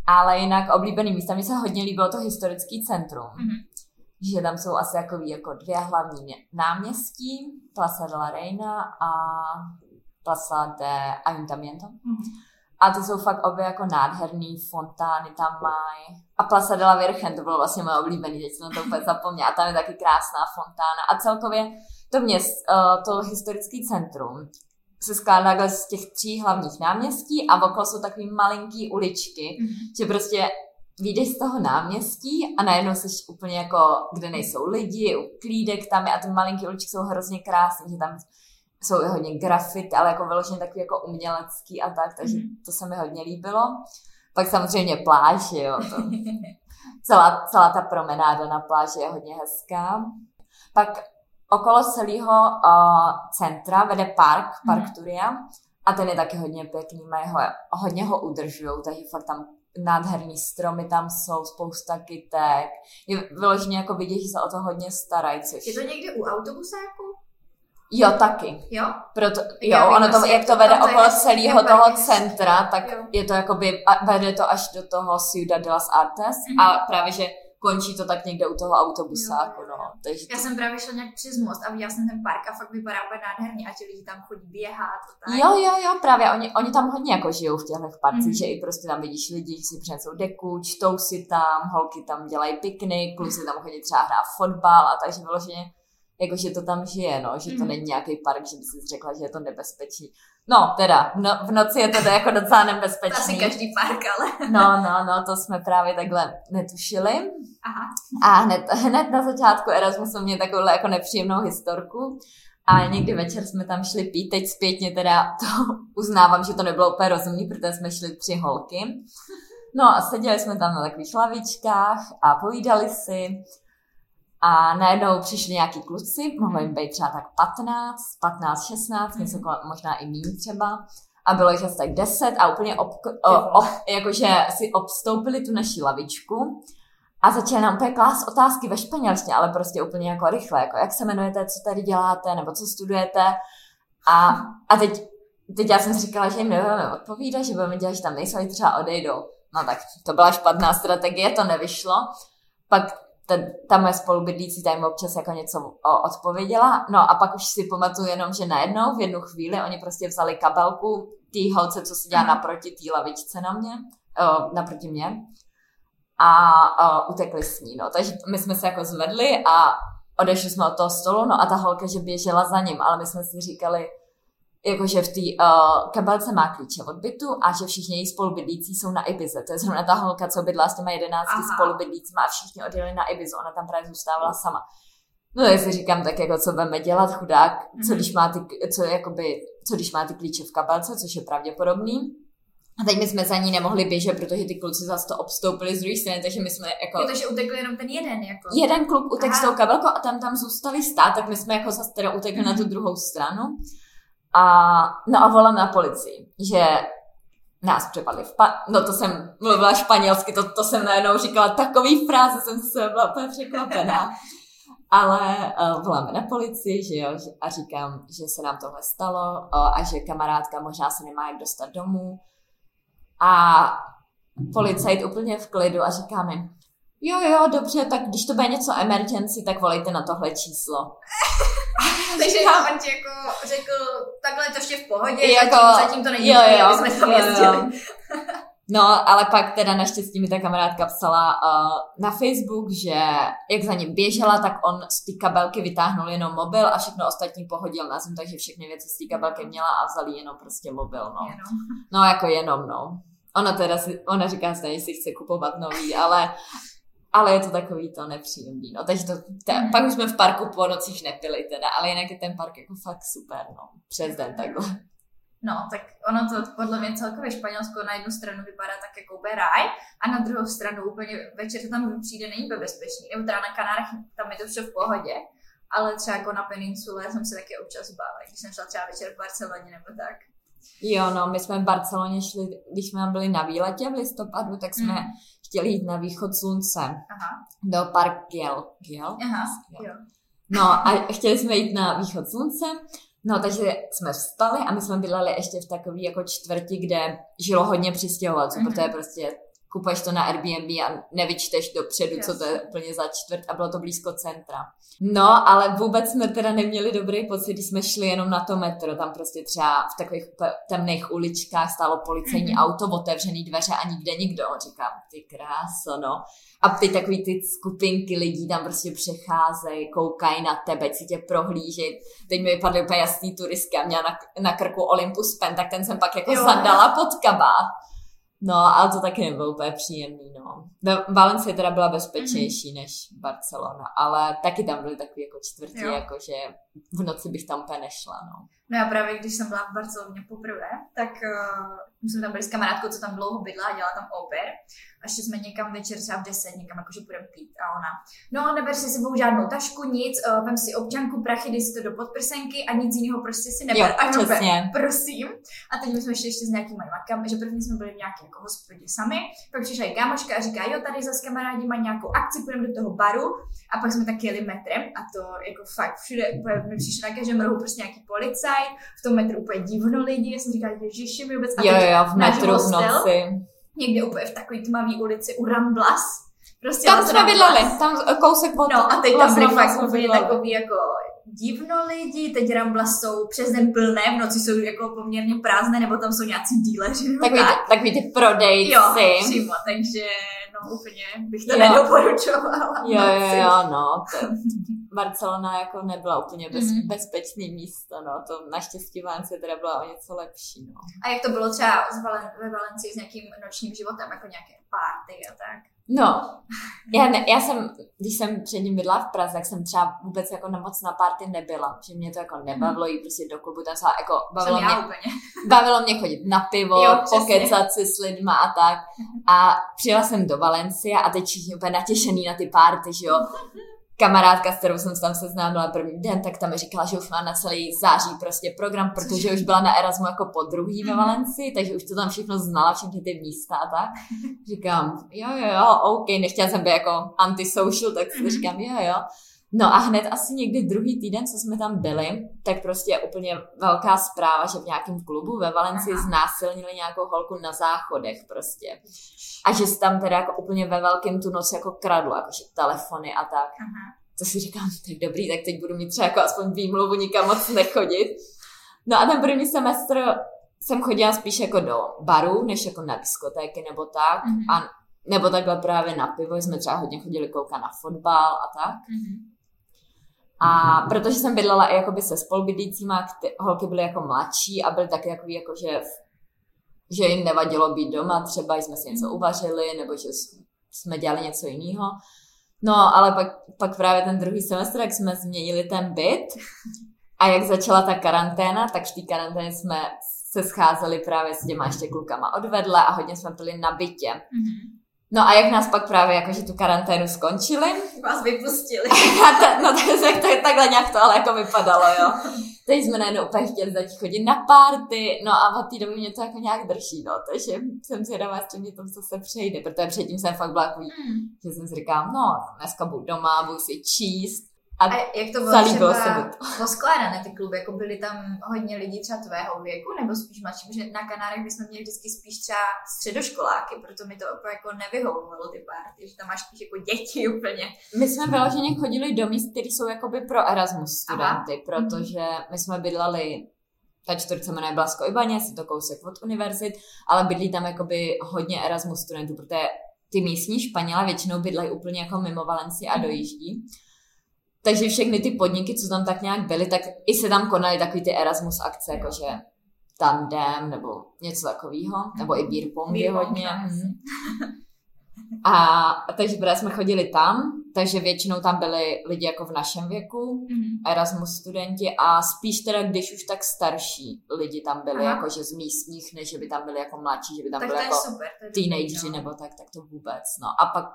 S2: Ale jinak oblíbený místa, mi se hodně líbilo to historický centrum. Mm-hmm že tam jsou asi jako, jako dvě hlavní náměstí, Plaza de la Reina a Plaza de Ayuntamiento. Mm-hmm. A ty jsou fakt obě jako nádherný, fontány tam mají. A Plaza de la Virgen, to bylo vlastně moje oblíbený, teď jsem to úplně zapomněla. A tam je taky krásná fontána. A celkově to měst, eh, to historický centrum se skládá z těch tří hlavních náměstí a okolo jsou takový malinký uličky, mm-hmm. že prostě vyjdeš z toho náměstí a najednou jsi úplně jako, kde nejsou lidi, klídek tam je a ty malinký uličky jsou hrozně krásné, že tam jsou hodně grafit, ale jako vyloženě takový jako umělecký a tak, takže mm-hmm. to se mi hodně líbilo. Pak samozřejmě pláž, jo, to, celá, celá ta promenáda na pláži je hodně hezká. Pak okolo celého uh, centra vede park, Park mm-hmm. Turia, a ten je taky hodně pěkný, mají ho, hodně ho udržují, takže fakt tam nádherní stromy tam jsou, spousta kytek. Je vyloženě jako vidět, že se o to hodně starají. Což...
S1: Je to někde u autobusáku?
S2: Jo, taky.
S1: Jo?
S2: Proto, jo, ono to, jak to vede okolo celého toho centra, tak jo. je to jakoby, vede to až do toho Ciudad de las Artes mm-hmm. a právě, že končí to tak někde u toho autobusáku, no. Takže
S1: Já jsem právě šla nějak přes most a viděla jsem ten park a fakt vypadá úplně nádherně a ti lidi tam chodí běhat. Tak.
S2: Jo, jo, jo, právě oni, oni tam hodně jako žijou v těchto parcích, mm-hmm. že i prostě tam vidíš lidi, si přinesou deku, čtou si tam, holky tam dělají piknik, kluci tam chodí třeba hrát fotbal a takže vyloženě jako, že to tam žije, no, že to mm. není nějaký park, že by si řekla, že je to nebezpečný. No, teda, no, v noci je to teda jako docela nebezpečný. To
S1: asi každý park, ale.
S2: No, no, no, to jsme právě takhle netušili. Aha. A hned, hned na začátku Erasmusu mě takovou jako nepříjemnou historku. A někdy večer jsme tam šli pít, teď zpětně teda to uznávám, že to nebylo úplně rozumný, protože jsme šli tři holky. No a seděli jsme tam na takových lavičkách a povídali si. A najednou přišli nějaký kluci, mohlo jim být třeba tak 15, 15, 16, něco možná i méně třeba. A bylo jich asi tak 10 a úplně ob, ob, jakože si obstoupili tu naši lavičku a začali nám úplně klást otázky ve španělštině, ale prostě úplně jako rychle, jako jak se jmenujete, co tady děláte, nebo co studujete. A, a teď, teď já jsem si říkala, že jim nebudeme odpovídat, že budeme dělat, že tam nejsou, třeba odejdou. No tak to byla špatná strategie, to nevyšlo. Pak ta, ta moje spolubydlící tam občas jako něco odpověděla. No a pak už si pamatuju jenom, že najednou v jednu chvíli oni prostě vzali kabelku té holce, co si dělá naproti té lavičce na mě, o, naproti mě a o, utekli s ní. No. Takže my jsme se jako zvedli a odešli jsme od toho stolu, no a ta holka, že běžela za ním, ale my jsme si říkali, jakože v té uh, kabelce má klíče od bytu a že všichni její spolubydlící jsou na Ibize. To je zrovna ta holka, co bydla s těma jedenácti spolubydlícíma a všichni odjeli na Ibizu. Ona tam právě zůstávala sama. No já si říkám tak jako, co budeme dělat, chudák, co když má ty, co, jakoby, co když má ty klíče v kabelce, což je pravděpodobný. A teď my jsme za ní nemohli běžet, protože ty kluci zase to obstoupili z druhé strany, takže my jsme jako...
S1: Protože utekl jenom ten jeden, jako.
S2: Jeden kluk utekl s tou kabelkou a tam tam zůstali stát, tak my jsme jako zase teda utekli mm-hmm. na tu mhm. druhou stranu. A, no a volám na policii, že nás přepadli v pa- No to jsem mluvila španělsky, to, to jsem najednou říkala takový fráze, jsem se byla úplně překvapená. Ale uh, voláme na policii, že jo, a říkám, že se nám tohle stalo uh, a že kamarádka možná se nemá jak dostat domů. A policajt úplně v klidu a říká mi, jo, jo, dobře, tak když to bude něco emergency, tak volejte na tohle číslo.
S1: Takže on ti jako řekl, takhle je to ještě v pohodě, jako, zatím, zatím to není jo, jo, aby jsme tam jezdili. Jo, jo.
S2: No, ale pak teda naštěstí mi ta kamarádka psala uh, na Facebook, že jak za ním běžela, tak on z té kabelky vytáhnul jenom mobil a všechno ostatní pohodil na zem, takže všechny věci z té kabelky měla a vzali jenom prostě mobil, no. Jenom. No, jako jenom, no. Ona teda si, ona říká stejně, si chce kupovat nový, ale ale je to takový to nepříjemný, no, takže to, ta, mm. pak už jsme v parku po nocích nepili teda, ale jinak je ten park jako fakt super, no, přes den takhle.
S1: No, tak ono to podle mě celkově Španělsko na jednu stranu vypadá tak jako úplně ráj a na druhou stranu úplně večer to tam přijde není bezpečný. Nebo teda na Kanárech tam je to vše v pohodě, ale třeba jako na peninsule jsem se taky občas bála, když jsem šla třeba večer v Barceloně nebo tak.
S2: Jo, no, my jsme v Barceloně šli, když jsme byli na výletě v listopadu, tak jsme mm. Chtěli jít na východ slunce
S1: Aha.
S2: do Park Giel. Giel?
S1: Aha, jo.
S2: No a chtěli jsme jít na východ slunce, no takže jsme vstali a my jsme bydleli ještě v takové jako čtvrti, kde žilo hodně přistěhovalců, mm-hmm. protože prostě kupuješ to na Airbnb a nevyčteš dopředu, yes. co to je úplně za čtvrt a bylo to blízko centra. No, ale vůbec jsme teda neměli dobrý pocit, když jsme šli jenom na to metro, tam prostě třeba v takových temných uličkách stálo policejní mm-hmm. auto, otevřený dveře a nikde nikdo. Říkám, ty kráso, no. A ty takový ty skupinky lidí tam prostě přecházejí, koukají na tebe, si tě prohlíží. Teď mi vypadly úplně jasný turistky a měla na, na krku Olympus Pen, tak ten jsem pak jako jo. zandala pod kabát. No, ale to taky nebylo úplně příjemný, no. Valencia teda byla bezpečnější mm-hmm. než Barcelona, ale taky tam byly takový jako čtvrtí, jako že v noci bych tam úplně nešla, no.
S1: No já právě, když jsem byla v Barceloně poprvé, tak uh, jsme tam byli s kamarádkou, co tam dlouho bydla a dělala tam oper. A šli jsme někam večer třeba v 10, někam jakože půjdeme pít. A ona, no neber si sebou žádnou tašku, nic, uh, vem si občanku, prachy, dej si to do podprsenky a nic jiného prostě si neber.
S2: Jo, a přesně.
S1: prosím. A teď my jsme šli ještě s nějakými makami, že první jsme byli v nějaké jako hospodě sami, pak přišla i kámoška a říká, jo, tady zase kamarádi mají nějakou akci, půjdeme do toho baru. A pak jsme taky jeli metrem a to jako fakt všude, mi přišlo na každém rohu prostě nějaký policaj, v tom metru úplně divno lidi, já jsem říkala, že mi vůbec. A
S2: jo, jo, v metru v noci.
S1: Někde úplně v takové tmavé ulici u Ramblas.
S2: Prostě tam jsme bydleli, tam kousek
S1: od No a teď tam byli fakt úplně takový jako divno lidi, teď Rambla jsou přes den plné, v noci jsou jako poměrně prázdné, nebo tam jsou nějací díleři.
S2: Takový, tak. takový ty prodejci.
S1: Jo, přímo, takže no úplně bych to jo. nedoporučovala.
S2: Jo, jo, jo, no. To, Barcelona jako nebyla úplně bez, mm-hmm. bezpečný místo, no. To naštěstí Valencia teda byla o něco lepší, no.
S1: A jak to bylo třeba ve Valencii s nějakým nočním životem, jako nějaké party a tak?
S2: No, já, ne, já jsem, když jsem předtím bydla v Praze, tak jsem třeba vůbec jako na moc na party nebyla, že mě to jako nebavilo jít prostě do klubu, tam se jako bavilo mě, bavilo mě chodit na pivo, jo, pokecat si s lidma a tak. A přijela jsem do Valencie a teď všichni úplně natěšený na ty party, že jo kamarádka, s kterou jsem se tam seznámila první den, tak tam mi říkala, že už má na celý září prostě program, protože už byla na Erasmu jako po druhý ve mhm. Valencii, takže už to tam všechno znala, všechny ty místa a tak. Říkám, jo, jo, jo, OK, nechtěla jsem být jako antisocial, tak si mhm. říkám, jo, jo. No a hned asi někdy druhý týden, co jsme tam byli, tak prostě je úplně velká zpráva, že v nějakém klubu ve Valencii znásilnili nějakou holku na záchodech prostě. A že se tam teda jako úplně ve velkém tu noc jako kradlo, jakože telefony a tak. Aha. To si říkám, tak dobrý, tak teď budu mít třeba jako aspoň výmluvu nikam moc nechodit. No a ten první semestr jsem chodila spíš jako do baru, než jako na diskotéky nebo tak. Mm-hmm. A nebo takhle právě na pivo, jsme třeba hodně chodili koukat na fotbal a tak. Mm-hmm. A protože jsem bydlela i jakoby se spolubydlícíma, holky byly jako mladší a byly taky takový jako, že, že jim nevadilo být doma, třeba jsme si něco uvařili, nebo že jsme dělali něco jiného. No, ale pak, pak právě ten druhý semestr, jak jsme změnili ten byt a jak začala ta karanténa, tak v té karanténě jsme se scházeli právě s těma ještě klukama odvedle a hodně jsme byli na bytě. Mm-hmm. No a jak nás pak právě jakože tu karanténu skončili.
S1: Vás vypustili.
S2: ta, no tak, tak, takhle nějak to ale jako vypadalo, jo. Teď jsme najednou úplně chtěli začít chodit na párty, no a od té doby mě to jako nějak drží, no, takže jsem zvědavá, jestli mě to zase přejde, protože předtím jsem fakt byla takový, mm. že jsem si říkala, no, dneska budu doma, budu si číst,
S1: a, a jak to bylo třeba se poskládané ty kluby, jako byly tam hodně lidí třeba tvého věku, nebo spíš mladší, protože na Kanárech bychom měli vždycky spíš třeba středoškoláky, proto mi to opravdu jako nevyhovovalo ty párty, že tam máš spíš jako děti úplně.
S2: My jsme vyloženě chodili do míst, které jsou jakoby pro Erasmus studenty, Aha. protože my jsme bydleli ta čtvrtce jmenuje Blasko Ibaně, je to kousek od univerzit, ale bydlí tam jakoby hodně Erasmus studentů, protože ty místní Španěla většinou bydlají úplně jako mimo Valenci a dojíždí. Takže všechny ty podniky, co tam tak nějak byly, tak i se tam konaly takový ty Erasmus akce, jakože tandem nebo něco takového, nebo i beer pong je hodně. Hmm. A takže právě jsme chodili tam takže většinou tam byli lidi jako v našem věku,
S1: Mm-hmm.
S2: Erasmus studenti a spíš teda, když už tak starší lidi tam byli,
S1: Aha.
S2: jakože z místních, než že by tam byli jako mladší, že by tam
S1: Tak
S2: byli jako
S1: super.
S2: Teenageři
S1: no.
S2: nebo tak, tak to vůbec, no. A pak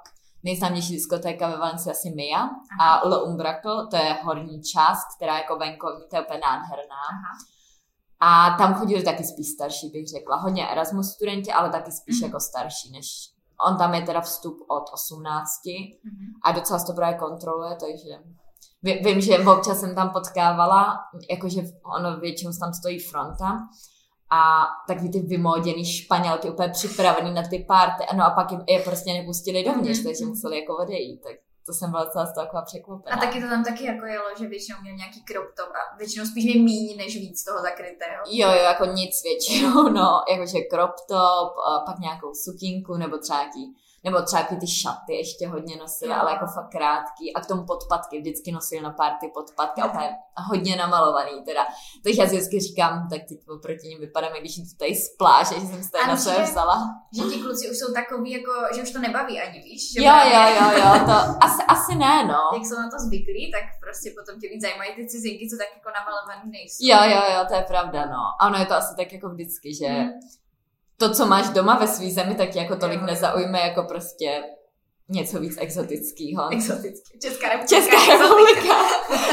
S2: nejznámější diskotéka ve Valencii asi Mia a Le Umbraco, to je horní část, která je jako venkovní, to je úplně nádherná.
S1: Aha.
S2: A tam chodili taky spíš starší, bych řekla. Hodně Erasmus studenti, ale taky spíš
S1: Mhm.
S2: jako starší, než on tam je teda vstup od 18
S1: Mhm.
S2: a docela se to právě kontroluje, takže ví- vím, že občas jsem tam potkávala, jakože ono většinou tam stojí fronta a takový ty vymóděný španělky úplně připravený na ty párty, no a pak je, je prostě nepustili dovnitř,
S1: Mhm.
S2: takže museli jako odejít, tak to jsem byla docela z toho taková překvapená.
S1: A taky to tam taky jako jelo, že většinou měl nějaký crop top a většinou spíš mi míň než víc toho zakrytého.
S2: Jo, jo, jako nic většinou, no, jakože crop top, a pak nějakou sukínku, nebo třeba nějaký, nebo třeba takový ty šaty ještě hodně nosili, ale jako fakt krátký a k tomu podpatky, vždycky nosili na party podpatky a úplně hodně namalovaný teda. Takže já si vždycky říkám, tak teď oproti ním vypadáme, když jdu tady z pláže, že jsem si tady na sebe
S1: že-
S2: vzala.
S1: Že ti kluci už jsou takový, jako, že už to nebaví ani, víš? Že
S2: Jo,
S1: právě-
S2: jo, jo, jo, to asi, asi ne, no.
S1: Jak jsou na to zvyklí, tak prostě potom tě víc zajímají ty cizinky, co tak jako namalovaný nejsou.
S2: Jo, jo, jo, to je pravda, no. A ono je to asi tak jako vždycky, že
S1: Mhm.
S2: To, co máš doma ve své zemi, tak jako tolik
S1: Jo.
S2: nezaujme jako prostě něco víc exotického.
S1: Exoticky. Česká republika.
S2: Česká republika.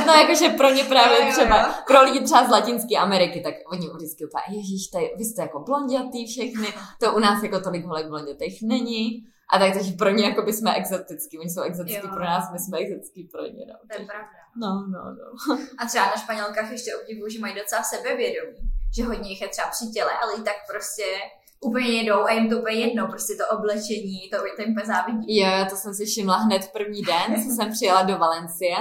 S2: No jakože pro ně
S1: Jo,
S2: právě
S1: jo,
S2: třeba,
S1: jo.
S2: pro lidi třeba z Latinské Ameriky, tak oni vždycky úplně, ježíš, tady, vy jste jako blondětý všechny, to u nás jako tolik holek blondětých není. A tak, takže pro ně jako by jsme exotický, oni jsou exotický
S1: Jo.
S2: pro nás, my jsme exotický pro ně. No,
S1: To je pravda.
S2: no, no. no.
S1: A třeba na Španělkách ještě obdivuju, že mají docela sebevědomí. Že hodně jich je třeba při těle, ale i tak prostě úplně jedou a jim to úplně jedno, prostě to oblečení, to, to jim úplně závidí.
S2: Jo, to jsem si všimla hned první den, co jsem přijela do Valencie.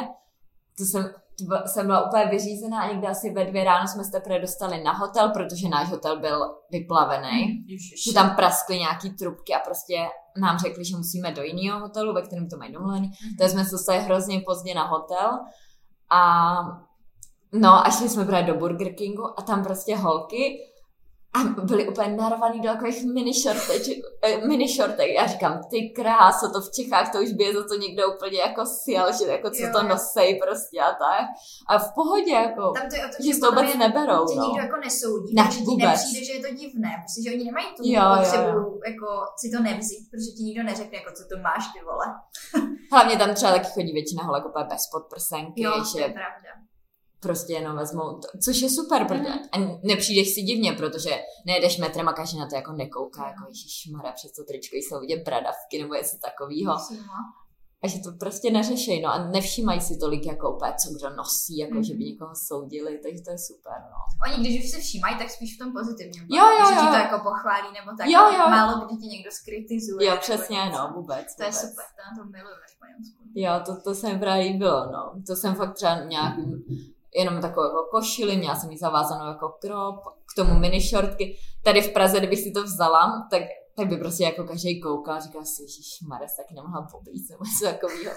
S2: To jsem, to byla- jsem byla úplně vyřízená a někde asi ve dvě ráno jsme se teprve dostali na hotel, protože náš hotel byl vyplavený. Že tam praskly nějaký trubky a prostě nám řekli, že musíme do jiného hotelu, ve kterém to mají domluvený. Takže jsme se dostali hrozně pozdě na hotel a no a šli jsme právě do Burger Kingu a tam prostě holky a byli úplně narvaný do takových mini shortek, eh, mini shortek. Já říkám, ty kráso, to v Čechách to už by je za to někdo úplně jako sial, že jako co
S1: Jo,
S2: to
S1: jo.
S2: nosej prostě a tak. A v pohodě jako,
S1: Tam to je o tom,
S2: že si to vůbec neberou,
S1: tě
S2: no.
S1: nikdo jako nesoudí,
S2: Ne,
S1: takže ti
S2: vůbec.
S1: nepřijde, že je to divné, protože oni nemají tu
S2: Jo, jo,
S1: potřebu
S2: jo.
S1: jako si to nevzít, protože ti nikdo neřekne, jako co to máš ty vole.
S2: Hlavně tam třeba taky chodí většina holek úplně bez podprsenky,
S1: Jo, to
S2: že
S1: je pravda.
S2: Prostě jenom vezmou, to, což je super, protože
S1: Mhm.
S2: a nepřijdeš si divně, protože nejedeš metrem a každý na to jako nekouká, jako ježišmarja, přes to tričko jsou vidět bradavky nebo něco takového.
S1: Přímo.
S2: A že to prostě neřešej, no a nevšímají si tolik jako úplně, co kdo nosí, jako
S1: Mhm.
S2: že by někoho soudili, takže to je super, no.
S1: Oni, když už se všímají, tak spíš v tom pozitivním.
S2: Jo, jo,
S1: Že ti
S2: jo.
S1: to jako pochválí nebo tak.
S2: Jo, jo.
S1: Málo kdy ti někdo skritizuje.
S2: Jo, přesně,
S1: něco.
S2: no, vůbec.
S1: To je
S2: vůbec.
S1: super, to na tom miluju ve Španělsku.
S2: Jo, to, to se mi právě líbilo, no. To jsem fakt třeba nějak jenom takovou jako košili, měla jsem ji zavázanou jako krop, k tomu mini shortky. Tady v Praze, kdybych si to vzala, tak, tak by prostě jako každý koukal říkal si, že Mares taky nemohla poblíct nebo něco takového.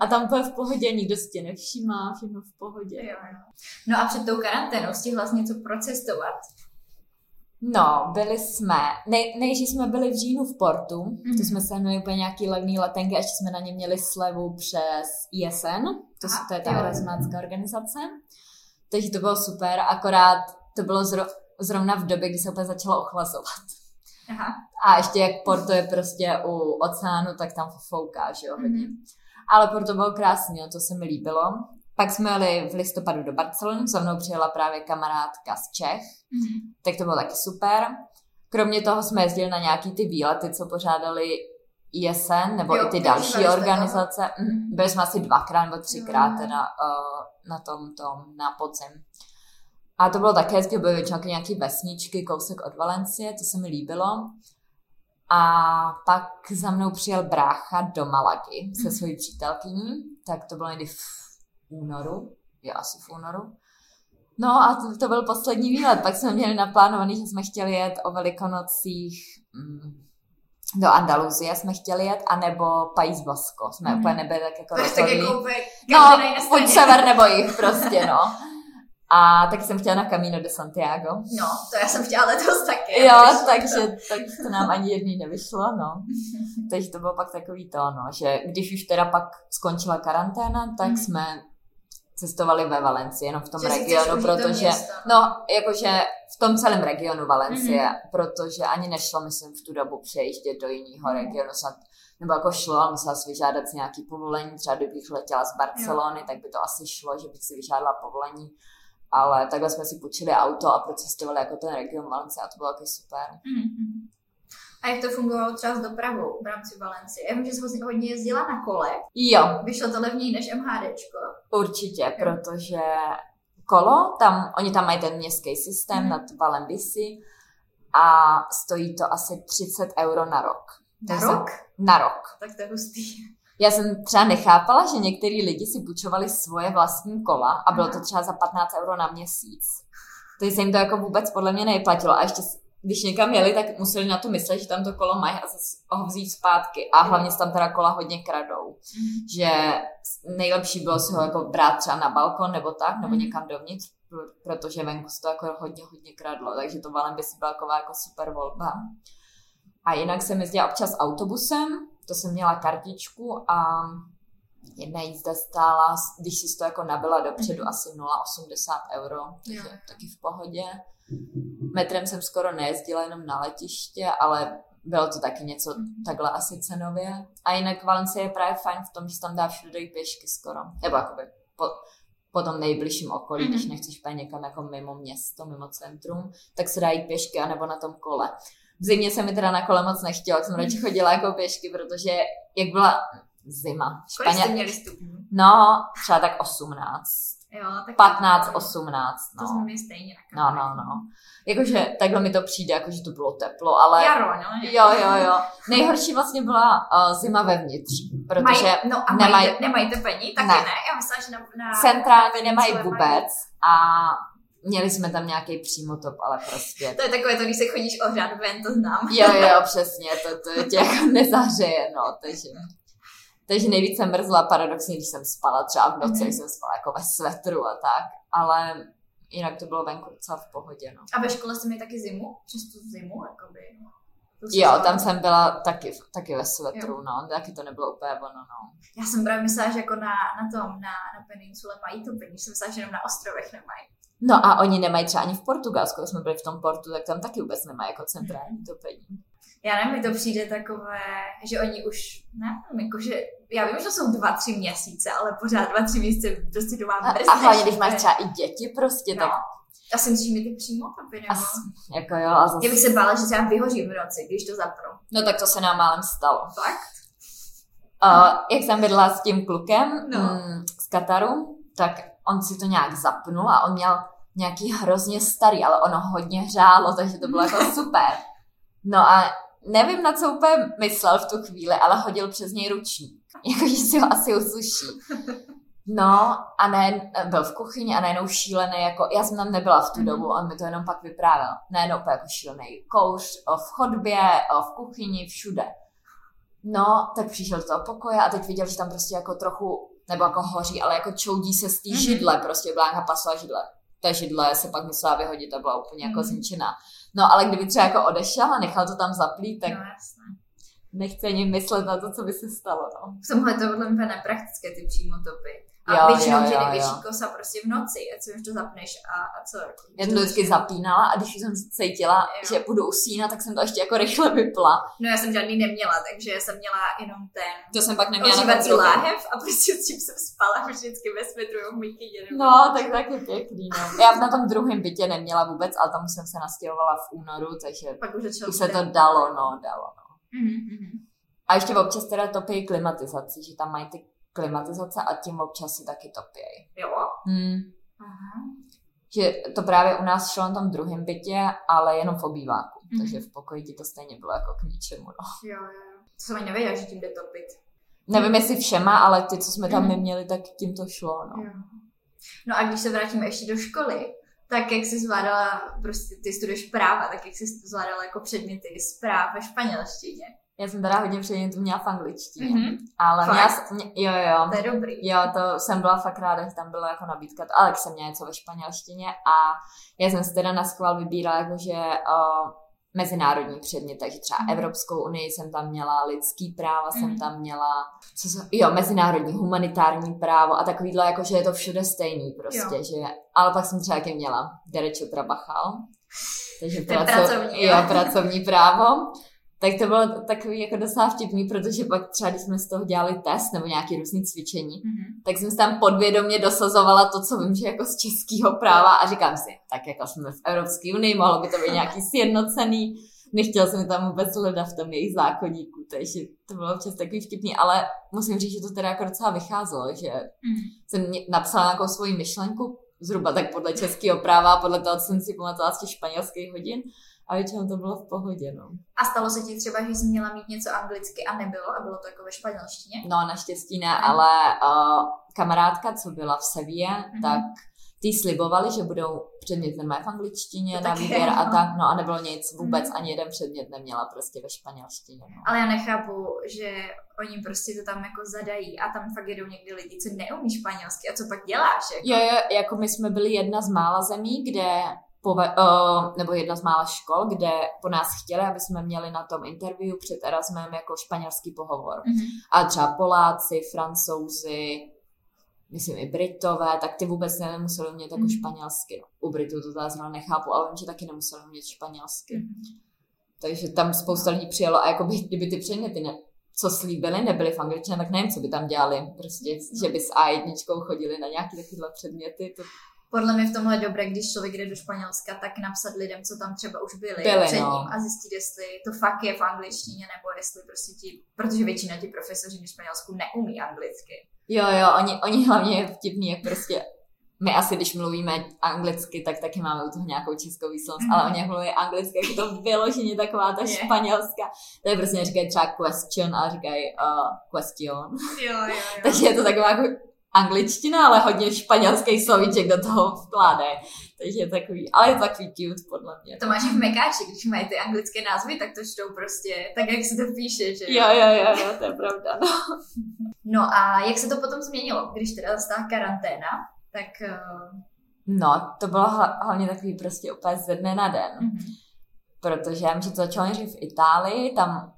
S2: A tam to je v pohodě, nikdo si tě nevšímá, všechno v pohodě.
S1: Jo, jo. No a před tou karanténou stihla jsi něco procestovat.
S2: No, byli jsme, nej, nejdřív jsme byli v říjnu v Portu,
S1: Mhm.
S2: mm-hmm. to jsme se měli úplně nějaký levný letenky, a ještě jsme na ně měli slevu přes ISN, to,
S1: Aha,
S2: to je ta erasmácká organizace. Takže to bylo super, akorát to bylo zro, zrovna v době, kdy se úplně začalo ochlazovat.
S1: Aha.
S2: A ještě jak Porto je prostě u oceánu, tak tam fouká, že jo, hodně.
S1: Mhm.
S2: Ale Porto bylo krásný, to se mi líbilo. Pak jsme jeli v listopadu do Barcelony, za mnou přijela právě kamarádka z Čech,
S1: Mhm.
S2: tak to bylo taky super. Kromě toho jsme jezdili na nějaký ty výlety, co pořádali ISN, nebo
S1: Jo,
S2: i ty další organizace. Mm, Byli jsme asi dvakrát nebo třikrát
S1: Jo.
S2: teda uh, na tom, tom, na podzim. A to bylo také hezky, byly většinou taky nějaký vesničky, kousek od Valencie, to se mi líbilo. A pak za mnou přijel brácha do Malagy se
S1: Mhm.
S2: svojí přítelkyní, tak to bylo někdy v únoru, je asi v únoru. No a to, to byl poslední výlet, pak jsme měli naplánovaný, že jsme chtěli jet o velikonocích mm, do Andaluzie jsme chtěli jet, anebo País Basko. Jsme
S1: Mhm.
S2: úplně nebyli tak jako
S1: tak
S2: rozhodlí.
S1: jako
S2: No, buď sever nebo jich prostě, no. A tak jsem chtěla na Camino de Santiago.
S1: No, to já jsem chtěla letos taky.
S2: Jo, takže
S1: to.
S2: tak to nám ani jedný nevyšlo, no. Takže to bylo pak takový to, no, že když už teda pak skončila karanténa, tak
S1: Mhm.
S2: jsme cestovali ve Valencii, jenom v tom
S1: Že
S2: regionu,
S1: to
S2: protože,
S1: město.
S2: no, jakože v tom celém regionu Valencie,
S1: Mhm.
S2: protože ani nešlo, myslím, v tu dobu přejíždět do jiného
S1: Mhm.
S2: regionu, snad, nebo jako šlo, ale musela si vyžádat si nějaký povolení, třeba kdybych letěla z Barcelony, tak by to asi šlo, že bych si vyžádala povolení, ale takhle jsme si půjčili auto a procestovali jako ten region Valencie a to bylo taky super.
S1: Mhm, mhm. A jak to fungovalo třeba s dopravou v rámci Valencie? Já vím, že jsi hodně- jezdila na kole.
S2: Jo,
S1: Vyšlo to levněji než MHDčko.
S2: určitě, protože kolo, tam, oni tam mají ten městský systém
S1: Mhm.
S2: nad Valem Bisi a stojí to asi 30 euro na rok.
S1: Na
S2: Takže-
S1: rok?
S2: Na rok.
S1: Tak to je hustý.
S2: Já jsem třeba nechápala, že některý lidi si půjčovali svoje vlastní kola a bylo to
S1: Aha.
S2: třeba za 15 euro na měsíc. Takže se jim to jako vůbec podle mě nejplatilo. A ještě, když někam jeli, tak museli na to myslet, že tam to kolo mají a zase ho vzít zpátky. A hlavně se tam teda kola hodně kradou. Že nejlepší bylo si ho jako brát třeba na balkon nebo tak, nebo
S1: Mhm.
S2: někam dovnitř, pr- protože venku se to jako hodně, hodně kradlo. Takže to valem by si byla taková jako super volba. A jinak jsem jezdila občas autobusem, to jsem měla kartičku a jedna jízda stála, když si to jako nabila dopředu,
S1: Mhm.
S2: asi 0,80 euro, takže
S1: Jo.
S2: taky v pohodě. Metrem jsem skoro nejezdila jenom na letiště, ale bylo to taky něco
S1: Mhm.
S2: takhle asi cenově. A jinak Valencie je právě fajn v tom, že tam dá všude i pěšky skoro. Nebo jakoby po, po tom nejbližším okolí,
S1: Mhm.
S2: když nechceš úplně někam jako mimo město, mimo centrum, tak se dá jít pěšky anebo na tom kole. V zimě se mi teda na kole moc nechtělo, jsem radši chodila jako pěšky, protože jak byla zima,
S1: Kolik jste měli stupňů?
S2: No, třeba tak 18,
S1: Jo, tak
S2: 15, 18,
S1: To
S2: no.
S1: jsme měli stejně na
S2: No, no, no. Jakože takhle mi to přijde, jakože to bylo teplo, ale...
S1: Jaro, no.
S2: Jo, jo, jo. Nejhorší vlastně byla uh, zima vevnitř, protože
S1: Mají, no a
S2: nemají-
S1: mají, nemají tepení? Taky
S2: Ne.
S1: ne. Já myslela, že na, na
S2: centrálně nemají vůbec a měli jsme tam nějaký přímotop, ale prostě...
S1: To je takové to, když se chodíš ohřát ven, to znám.
S2: Jo, jo, přesně, to, to tě jako nezahřeje, no, takže... Takže nejvíc jsem mrzla paradoxně, když jsem spala třeba v noci,
S1: Mhm.
S2: mm-hmm. jsem spala jako ve svetru a tak, ale jinak to bylo venku docela v pohodě, no.
S1: A ve škole jste měli taky zimu? Přes tu zimu, jakoby. To
S2: Jo, tam jsem byla taky, taky ve svetru, no, taky to nebylo úplně ono, no.
S1: Já jsem právě myslela, že jako na, na tom, na, na peninsule mají topení. Jsem myslela, že jenom na ostrovech nemají.
S2: No a oni nemají třeba ani v Portugalsku, když jsme byli v tom portu, tak tam taky vůbec nemají jako centrální topení.
S1: Já nevím, mi to přijde takové, že oni už, ne, jako že, já vím, že to jsou dva, tři měsíce, ale pořád dva, tři měsíce prostě doma
S2: A, a hlavně, když máš třeba i děti prostě,
S1: No.
S2: tak
S1: Já si myslím, že mi ty přímo topy, nebo...
S2: as, jako jo, a zase,
S1: Já bych se bála, že třeba vyhoří v noci, když to zapnu.
S2: no tak to se nám málem stalo.
S1: Fakt?
S2: Uh, jak jsem bydlela s tím klukem
S1: No.
S2: mm, z Kataru, tak on si to nějak zapnul a on měl nějaký hrozně starý, ale ono hodně hřálo, takže to bylo jako super. No a nevím, na co úplně myslel v tu chvíli, ale hodil přes něj ručník. Jakože si ho asi usuší. No a ne, byl v kuchyni a najednou šílený, jako, já jsem tam nebyla v tu
S1: Mhm.
S2: dobu, on mi to jenom pak vyprávěl. Najednou úplně jako šílený kouř o, v chodbě, o, v kuchyni, všude. No, tak přišel do toho pokoje a teď viděl, že tam prostě jako trochu, nebo jako hoří, ale jako čoudí se z té
S1: Mhm.
S2: židle, prostě byla nějaká pasová židle. Ta židle se pak musela vyhodit a byla úplně jako
S1: Mhm.
S2: zničená. No, ale kdyby třeba jako odešel a nechal to tam zaplít, tak
S1: No jasné.
S2: nechce ani myslet na to, co by se stalo, no.
S1: V tomhle to podle mě nepraktické, ty přímotopy. A
S2: Jo,
S1: většinou
S2: jo,
S1: největší
S2: jo.
S1: kosa prostě v noci, a co už to zapneš a, a co? Jako,
S2: Já to vždycky zapínala a když jsem cítila,
S1: Jo.
S2: že budu usínat, tak jsem to ještě jako rychle vypla.
S1: No já jsem žádný neměla, takže jsem měla jenom ten
S2: To jsem pak neměla
S1: ožívací láhev a prostě s tím jsem spala vždycky ve svetru v nebo-
S2: No, tak taky pěkný, no. Já na tom druhém bytě neměla vůbec, ale tam jsem se nastěhovala v únoru, takže
S1: Pak už
S2: už se to dalo, no, dalo, no.
S1: Mhm, mhm.
S2: A ještě občas teda topí klimatizaci, že tam mají ty klimatizace a tím občas si taky topějí.
S1: Jo?
S2: Hmm.
S1: Aha.
S2: Že to právě u nás šlo na tom druhém bytě, ale jenom v obýváku.
S1: Mhm.
S2: Takže v pokoji ti to stejně bylo jako k ničemu, no.
S1: Jo, jo. To jsem ani nevěděla, že tím jde topit.
S2: Nevím, jestli všema, ale ty, co jsme tam
S1: Mhm.
S2: my měli, tak tím to šlo, no.
S1: Jo. No a když se vrátíme ještě do školy, tak jak jsi zvládala, prostě ty studuješ práva, tak jak jsi zvládala jako předměty zpráv ve španělštině?
S2: Já jsem teda hodně předmětů měla v angličtině,
S1: Mhm.
S2: ale
S1: Fakt?
S2: měla, mě, jo, jo,
S1: To je dobrý.
S2: Jo, to jsem byla fakt ráda, že tam byla jako nabídka. Ale jsem měla něco ve španělštině a já jsem si teda na schvál vybírala jakože uh, mezinárodní předmět, takže třeba
S1: Mhm.
S2: Evropskou unii jsem tam měla, lidský práva jsem
S1: Mhm.
S2: tam měla, co jsem, jo, mezinárodní, humanitární právo a takovýhle, jakože je to všude stejný prostě,
S1: Jo.
S2: že, ale pak jsem třeba měla derecho trabajal, takže
S1: To je pracovní,
S2: jo. pracovní právo. Tak to bylo takový jako docela vtipný, protože pak třeba, když jsme z toho dělali test nebo nějaké různé cvičení,
S1: Mhm.
S2: tak jsem si tam podvědomě dosazovala to, co vím, že jako z českého práva a říkám si, tak jako jsme v Evropské unii, mohlo by to být nějaký sjednocený, nechtěla jsem tam vůbec hledat v tom jejich zákonníku, takže to bylo občas takový vtipný, ale musím říct, že to teda jako docela vycházelo, že
S1: Mhm.
S2: jsem napsala nějakou svoji myšlenku, zhruba tak podle českého práva podle toho, co jsem si pamatovala z těch španělských hodin a většinou to bylo v pohodě, no.
S1: A stalo se ti třeba, že jsi měla mít něco anglicky a nebylo a bylo to jako ve španělštině?
S2: No, naštěstí ne, ale uh, kamarádka, co byla v Sevě,
S1: Mhm.
S2: tak ty slibovali, že budou předmět normálně v angličtině
S1: To
S2: na
S1: taky,
S2: výběr a
S1: no.
S2: tak, no a nebylo nic, vůbec
S1: Mhm.
S2: ani jeden předmět neměla prostě ve španělštině. No.
S1: Ale já nechápu, že oni prostě to tam jako zadají a tam fakt jedou někdy lidi, co neumí španělsky a co pak děláš? Jako?
S2: Jo, jo, jako my jsme byli jedna z mála zemí, kde pove, uh, nebo jedna z mála škol, kde po nás chtěli, aby jsme měli na tom interview před Erasmem jako španělský pohovor.
S1: Mhm.
S2: A třeba Poláci, Francouzi, myslím i Britové, tak ty vůbec nemuseli umět jako
S1: Mhm.
S2: španělsky. No, U Britů to teda zrovna nechápu, ale vím, že taky nemuseli umět španělsky.
S1: Mhm.
S2: Takže tam spousta lidí přijelo a jako by, kdyby ty předměty, ne, co slíbili, nebyly v angličtině, tak nevím, co by tam dělali. Prostě, že by s A1 chodili na nějaké takovéhle předměty. To
S1: Podle mě v tomhle je dobré, když člověk jde do Španělska, tak napsat lidem, co tam třeba už byli,
S2: Byli,
S1: před
S2: no.
S1: ním a zjistit, jestli to fakt je v angličtině, nebo jestli prostě ti, protože většina ti profesoři v Španělsku neumí anglicky.
S2: Jo, jo, oni, oni hlavně je vtipný, jak prostě my asi, když mluvíme anglicky, tak taky máme u toho nějakou českou výslovnost,
S1: Mhm.
S2: ale oni mluví anglicky, jak to vyloženě taková ta španělská. To je prostě říkají třeba question a říkají uh, question.
S1: Jo, jo, jo.
S2: Takže je to taková jako angličtina, ale hodně španělský slovíček do toho vkládají. Takže je takový, ale je to takový cute podle mě.
S1: To máš i v Mekáči, když mají ty anglické názvy, tak to čtou prostě tak, jak se to píše, že
S2: Jo, jo, jo, jo, to je pravda. No.
S1: No a jak se to potom změnilo, když teda zastala karanténa, tak... Uh,
S2: no, to bylo hla- hlavně takový prostě úplně ze dne na den.
S1: mhm.
S2: protože já vím, že to začalo nejdřív v Itálii, tam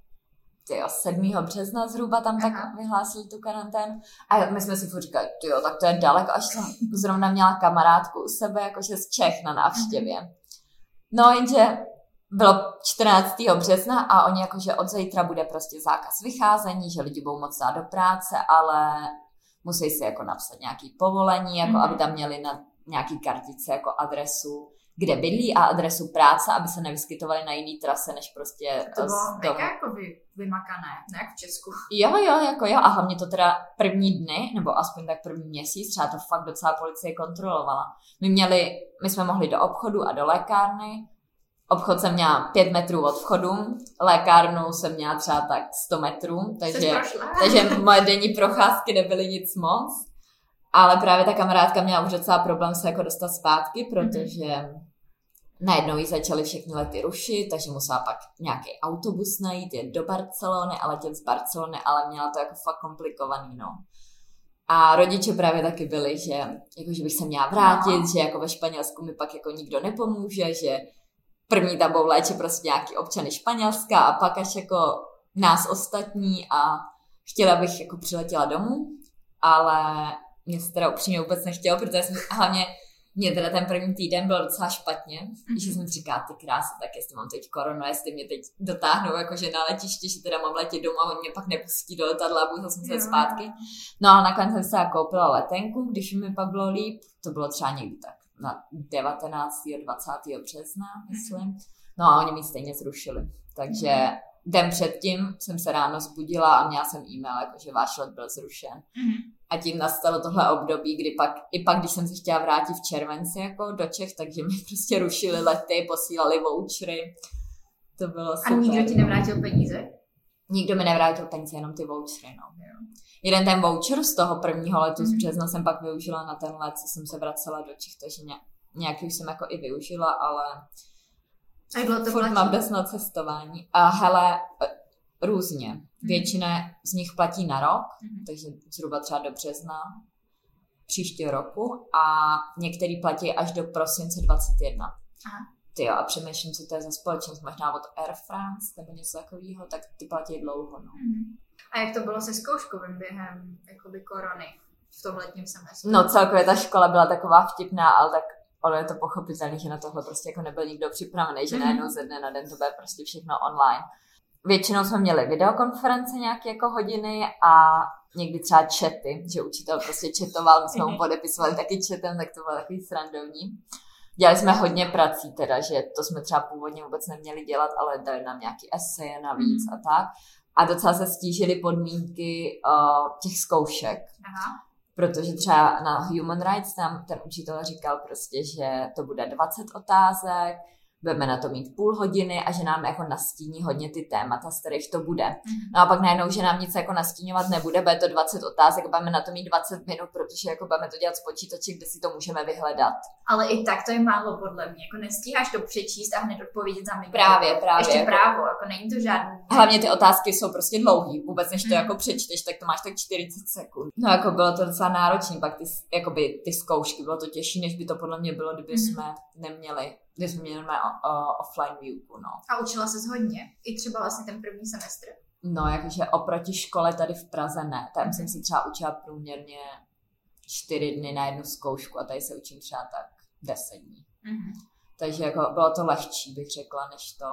S2: tyjo, 7. března zhruba tam tak
S1: Aha.
S2: vyhlásili tu karanténu. A my jsme si furt říkali, jo, tak to je daleko, až jsem zrovna měla kamarádku u sebe, jakože z Čech na návštěvě. No jenže bylo 14. března a oni jakože od zítra bude prostě zákaz vycházení, že lidi budou moc dát do práce, ale musí si jako napsat nějaký povolení, jako
S1: Mhm.
S2: aby tam měli na nějaký kartice jako adresu, kde bydlí a adresu práce, aby se nevyskytovali na jiný trase, než prostě
S1: to
S2: z
S1: bylo mega jako vy, vymakané, ne jak v Česku.
S2: Jo, jo, jako jo. A hlavně to teda první dny, nebo aspoň tak první měsíc, třeba to fakt docela policie kontrolovala. My měli, my jsme mohli do obchodu a do lékárny. Obchod jsem měla pět metrů od vchodu, lékárnu jsem měla třeba tak 100 metrů, takže, takže moje denní procházky nebyly nic moc. Ale právě ta kamarádka měla už docela problém se jako dostat zpátky, protože najednou jí začaly všechny lety rušit, takže musela pak nějaký autobus najít, jet do Barcelony a letět z Barcelony, ale měla to jako fakt komplikovaný, no. A rodiče právě taky byli, že, jako, že bych se měla vrátit,
S1: No.
S2: že jako ve Španělsku mi pak jako nikdo nepomůže, že první tam budou léčit prostě nějaký občany Španělska a pak až jako nás ostatní a chtěla bych jako přiletěla domů, ale mě se teda upřímně vůbec nechtělo, protože jsem hlavně mě teda ten první týden byl docela špatně,
S1: Mhm.
S2: že jsem říkala, ty krásy, tak jestli mám teď koronu, jestli mě teď dotáhnou jakože na letiště, že teda mám letět domů a oni mě pak nepustí do letadla a budu zase muset zpátky. No a nakonec jsem se koupila letenku, když mi pak bylo líp, to bylo třeba někdy tak na 19. a 20. března, myslím. No a oni mi stejně zrušili. Takže den předtím jsem se ráno zbudila a měla jsem e-mail, jako že váš let byl zrušen.
S1: Mhm.
S2: A tím nastalo tohle období, kdy pak, i pak, když jsem se chtěla vrátit v červenci jako do Čech, takže mi prostě rušili lety, posílali vouchery. To bylo
S1: A
S2: super.
S1: nikdo ti nevrátil peníze?
S2: Nikdo mi nevrátil peníze, jenom ty vouchery, no. Jeden ten voucher z toho prvního letu z
S1: Mhm.
S2: března jsem pak využila na ten let, co jsem se vracela do Čech, takže ně, nějaký už jsem jako i využila, ale
S1: A dlouho to
S2: furt
S1: platí?
S2: mám bez na cestování. A hele, různě. Většina z nich platí na rok,
S1: Mhm.
S2: takže zhruba třeba do března příštího roku a některý platí až do prosince 21.
S1: Aha.
S2: Ty jo, a přemýšlím, co to je za společnost, možná od Air France nebo něco takového, tak ty platí dlouho. No.
S1: Mhm. A jak to bylo se zkouškou během jakoby korony v tom letním semestru?
S2: no celkově ta škola byla taková vtipná, ale tak ale je to pochopitelné, že na tohle prostě jako nebyl nikdo připravený, že
S1: Mhm.
S2: najednou ze dne na den to bude prostě všechno online. Většinou jsme měli videokonference nějaké jako hodiny a někdy třeba chaty, že učitel prostě chatoval, my jsme mu
S1: Mhm.
S2: podepisovali taky chatem, tak to bylo takový srandovní. Dělali jsme hodně prací teda, že to jsme třeba původně vůbec neměli dělat, ale dali nám nějaký eseje navíc
S1: Mhm.
S2: a tak. A docela se stížily podmínky uh, těch zkoušek,
S1: Aha.
S2: protože třeba na Human Rights nám ten učitel říkal prostě, že to bude 20 otázek, budeme na to mít půl hodiny a že nám jako nastíní hodně ty témata, z kterých to bude.
S1: Mhm.
S2: No a pak najednou, že nám nic jako nastíňovat nebude, bude to 20 otázek, budeme na to mít 20 minut, protože jako budeme to dělat z počítače, kde si to můžeme vyhledat.
S1: Ale i tak to je málo podle mě. Jako nestíháš to přečíst a hned odpovědět za minutu.
S2: Právě, právě.
S1: Ještě
S2: jako-
S1: právo, jako není to žádný.
S2: Hlavně ty otázky jsou prostě dlouhý, vůbec než to
S1: Mhm.
S2: jako přečteš, tak to máš tak 40 sekund. No jako bylo to docela náročné, pak ty, jakoby, ty zkoušky, bylo to těžší, než by to podle mě bylo, kdyby
S1: Mhm.
S2: jsme neměli, kdyby jsme měli o- offline výuku, no.
S1: A učila se hodně. I třeba vlastně ten první semestr.
S2: No, jakože oproti škole tady v Praze ne. Tam jsem si třeba učila průměrně čtyři dny na jednu zkoušku a tady se učím třeba tak 10 dní.
S1: Mhm.
S2: Takže jako bylo to lehčí, bych řekla, než to.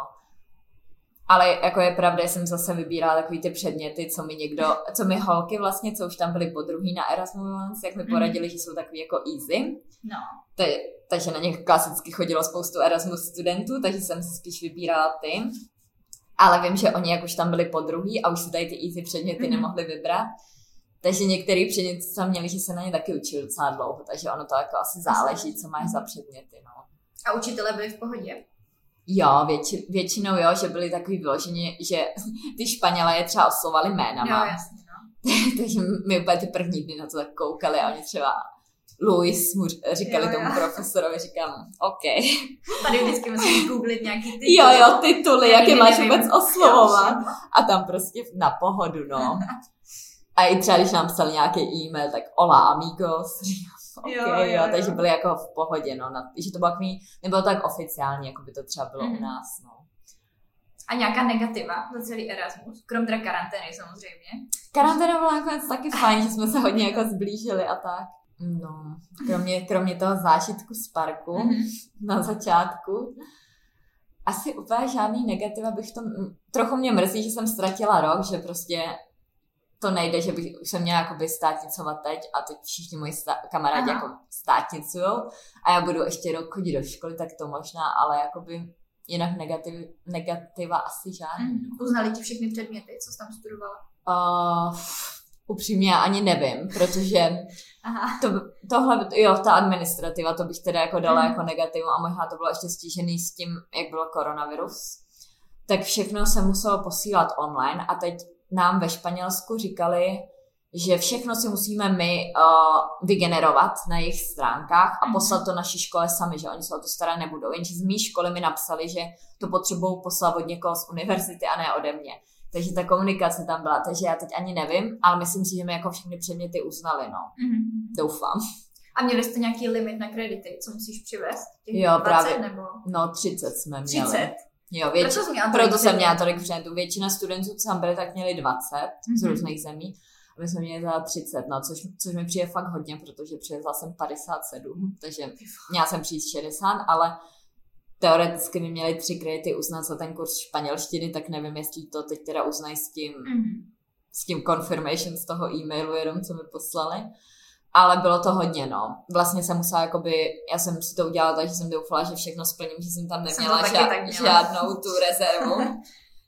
S2: Ale jako je pravda, jsem zase vybírala takový ty předměty, co mi někdo, co mi holky vlastně, co už tam byly po druhý na Erasmus, jak mi
S1: Mhm.
S2: poradili, že jsou takový jako easy.
S1: No.
S2: Te, takže na ně klasicky chodilo spoustu Erasmus studentů, takže jsem si spíš vybírala ty. Ale vím, že oni jak už tam byli po druhý a už si tady ty easy předměty
S1: Mhm.
S2: nemohli vybrat. Takže některý předměty tam měli, že se na ně taky učili docela dlouho, takže ono to jako asi záleží, co máš za předměty. No.
S1: A učitelé byli v pohodě.
S2: Jo, větši, většinou jo, že byli takový vyloženi, že ty Španělé je třeba oslovali
S1: Jo,
S2: jménama.
S1: jasně, no.
S2: takže my úplně ty první dny na to tak koukali a oni třeba Luis mu říkali
S1: Jo, jo.
S2: tomu profesorovi, říkám, OK.
S1: Tady vždycky musím googlit nějaký ty.
S2: Jo, jo, tituly, jak je máš vůbec oslovovat. A tam prostě na pohodu, no. A i třeba, když nám psal nějaký e-mail, tak hola amigos, říkám, OK,
S1: Jo,
S2: jo,
S1: jo,
S2: takže byli jako v pohodě, no. Na, že to bylo takový, nebylo to tak oficiální, jako by to třeba bylo
S1: Mhm.
S2: u nás, no.
S1: A nějaká negativa za celý Erasmus, krom teda karantény samozřejmě.
S2: Karanténa byla nakonec taky fajn, že jsme se hodně jako zblížili a tak. No, kromě, kromě toho zážitku z parku
S1: Mhm.
S2: na začátku, asi úplně žádný negativa bych to... Trochu mě mrzí, že jsem ztratila rok, že prostě to nejde, že bych už jsem měla jakoby státnicovat teď a teď všichni moji sta- kamarádi
S1: Aha.
S2: jako státnicujou a já budu ještě rok chodit do školy, tak to možná, ale jakoby jinak negativ, negativa asi žádný.
S1: Mhm. Uznali ti všechny předměty, co jsi tam studovala?
S2: Uh, upřímně já ani nevím, protože
S1: Aha.
S2: to, tohle, jo, ta administrativa, to bych teda jako dala
S1: Mhm.
S2: jako negativum a možná to bylo ještě stížený s tím, jak byl koronavirus. Tak všechno se muselo posílat online a teď nám ve Španělsku říkali, že všechno si musíme my uh, vygenerovat na jejich stránkách a
S1: Mhm.
S2: poslat to naší škole sami, že oni se o to starat nebudou. Jenže z mý školy mi napsali, že to potřebují poslat od někoho z univerzity a ne ode mě. Takže ta komunikace tam byla, takže já teď ani nevím, ale myslím si, že mi jako všechny předměty uznali, no.
S1: Mhm.
S2: Doufám.
S1: A měli jste nějaký limit na kredity, co musíš přivést? Těch
S2: Jo,
S1: 20
S2: právě.
S1: nebo
S2: No, 30 jsme měli.
S1: 30?
S2: Jo, větši...
S1: Proto jsi měla
S2: proto jsem měla tolik předmětů. Většina studentů, co tam byli, tak měli 20 z
S1: Mhm.
S2: různých zemí. A my jsme měli za 30, no, což, což mi přijde fakt hodně, protože přivezla jsem 57, takže měla jsem přijít 60, ale teoreticky by měli tři kredity uznat za ten kurz španělštiny, tak nevím, jestli to teď teda uznají s tím,
S1: Mhm.
S2: s tím confirmation z toho e-mailu jenom, co mi poslali. Ale bylo to hodně, no. Vlastně jsem musela, jakoby, já jsem si to udělala tak, že jsem doufala, že všechno splním, že jsem tam
S1: Jsem to
S2: neměla
S1: taky
S2: ža-
S1: tak měla.
S2: žádnou tu rezervu.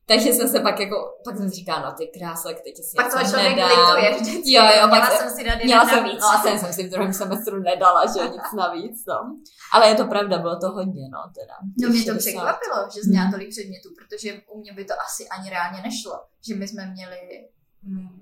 S2: Takže jsem se pak jako, pak jsem říkala, no ty krásek, teď si
S1: Pak toho člověk lituje vždycky.
S2: Jo, jo, pak
S1: jsem si dát
S2: Měla jsem,
S1: navíc.
S2: no a jsem, jsem si v druhém semestru nedala, že nic navíc, no. Ale je to pravda, bylo to hodně, no, teda.
S1: No mě to
S2: 60.
S1: překvapilo, že jsi měla tolik předmětů, protože u mě by to asi ani reálně nešlo. Že my jsme měli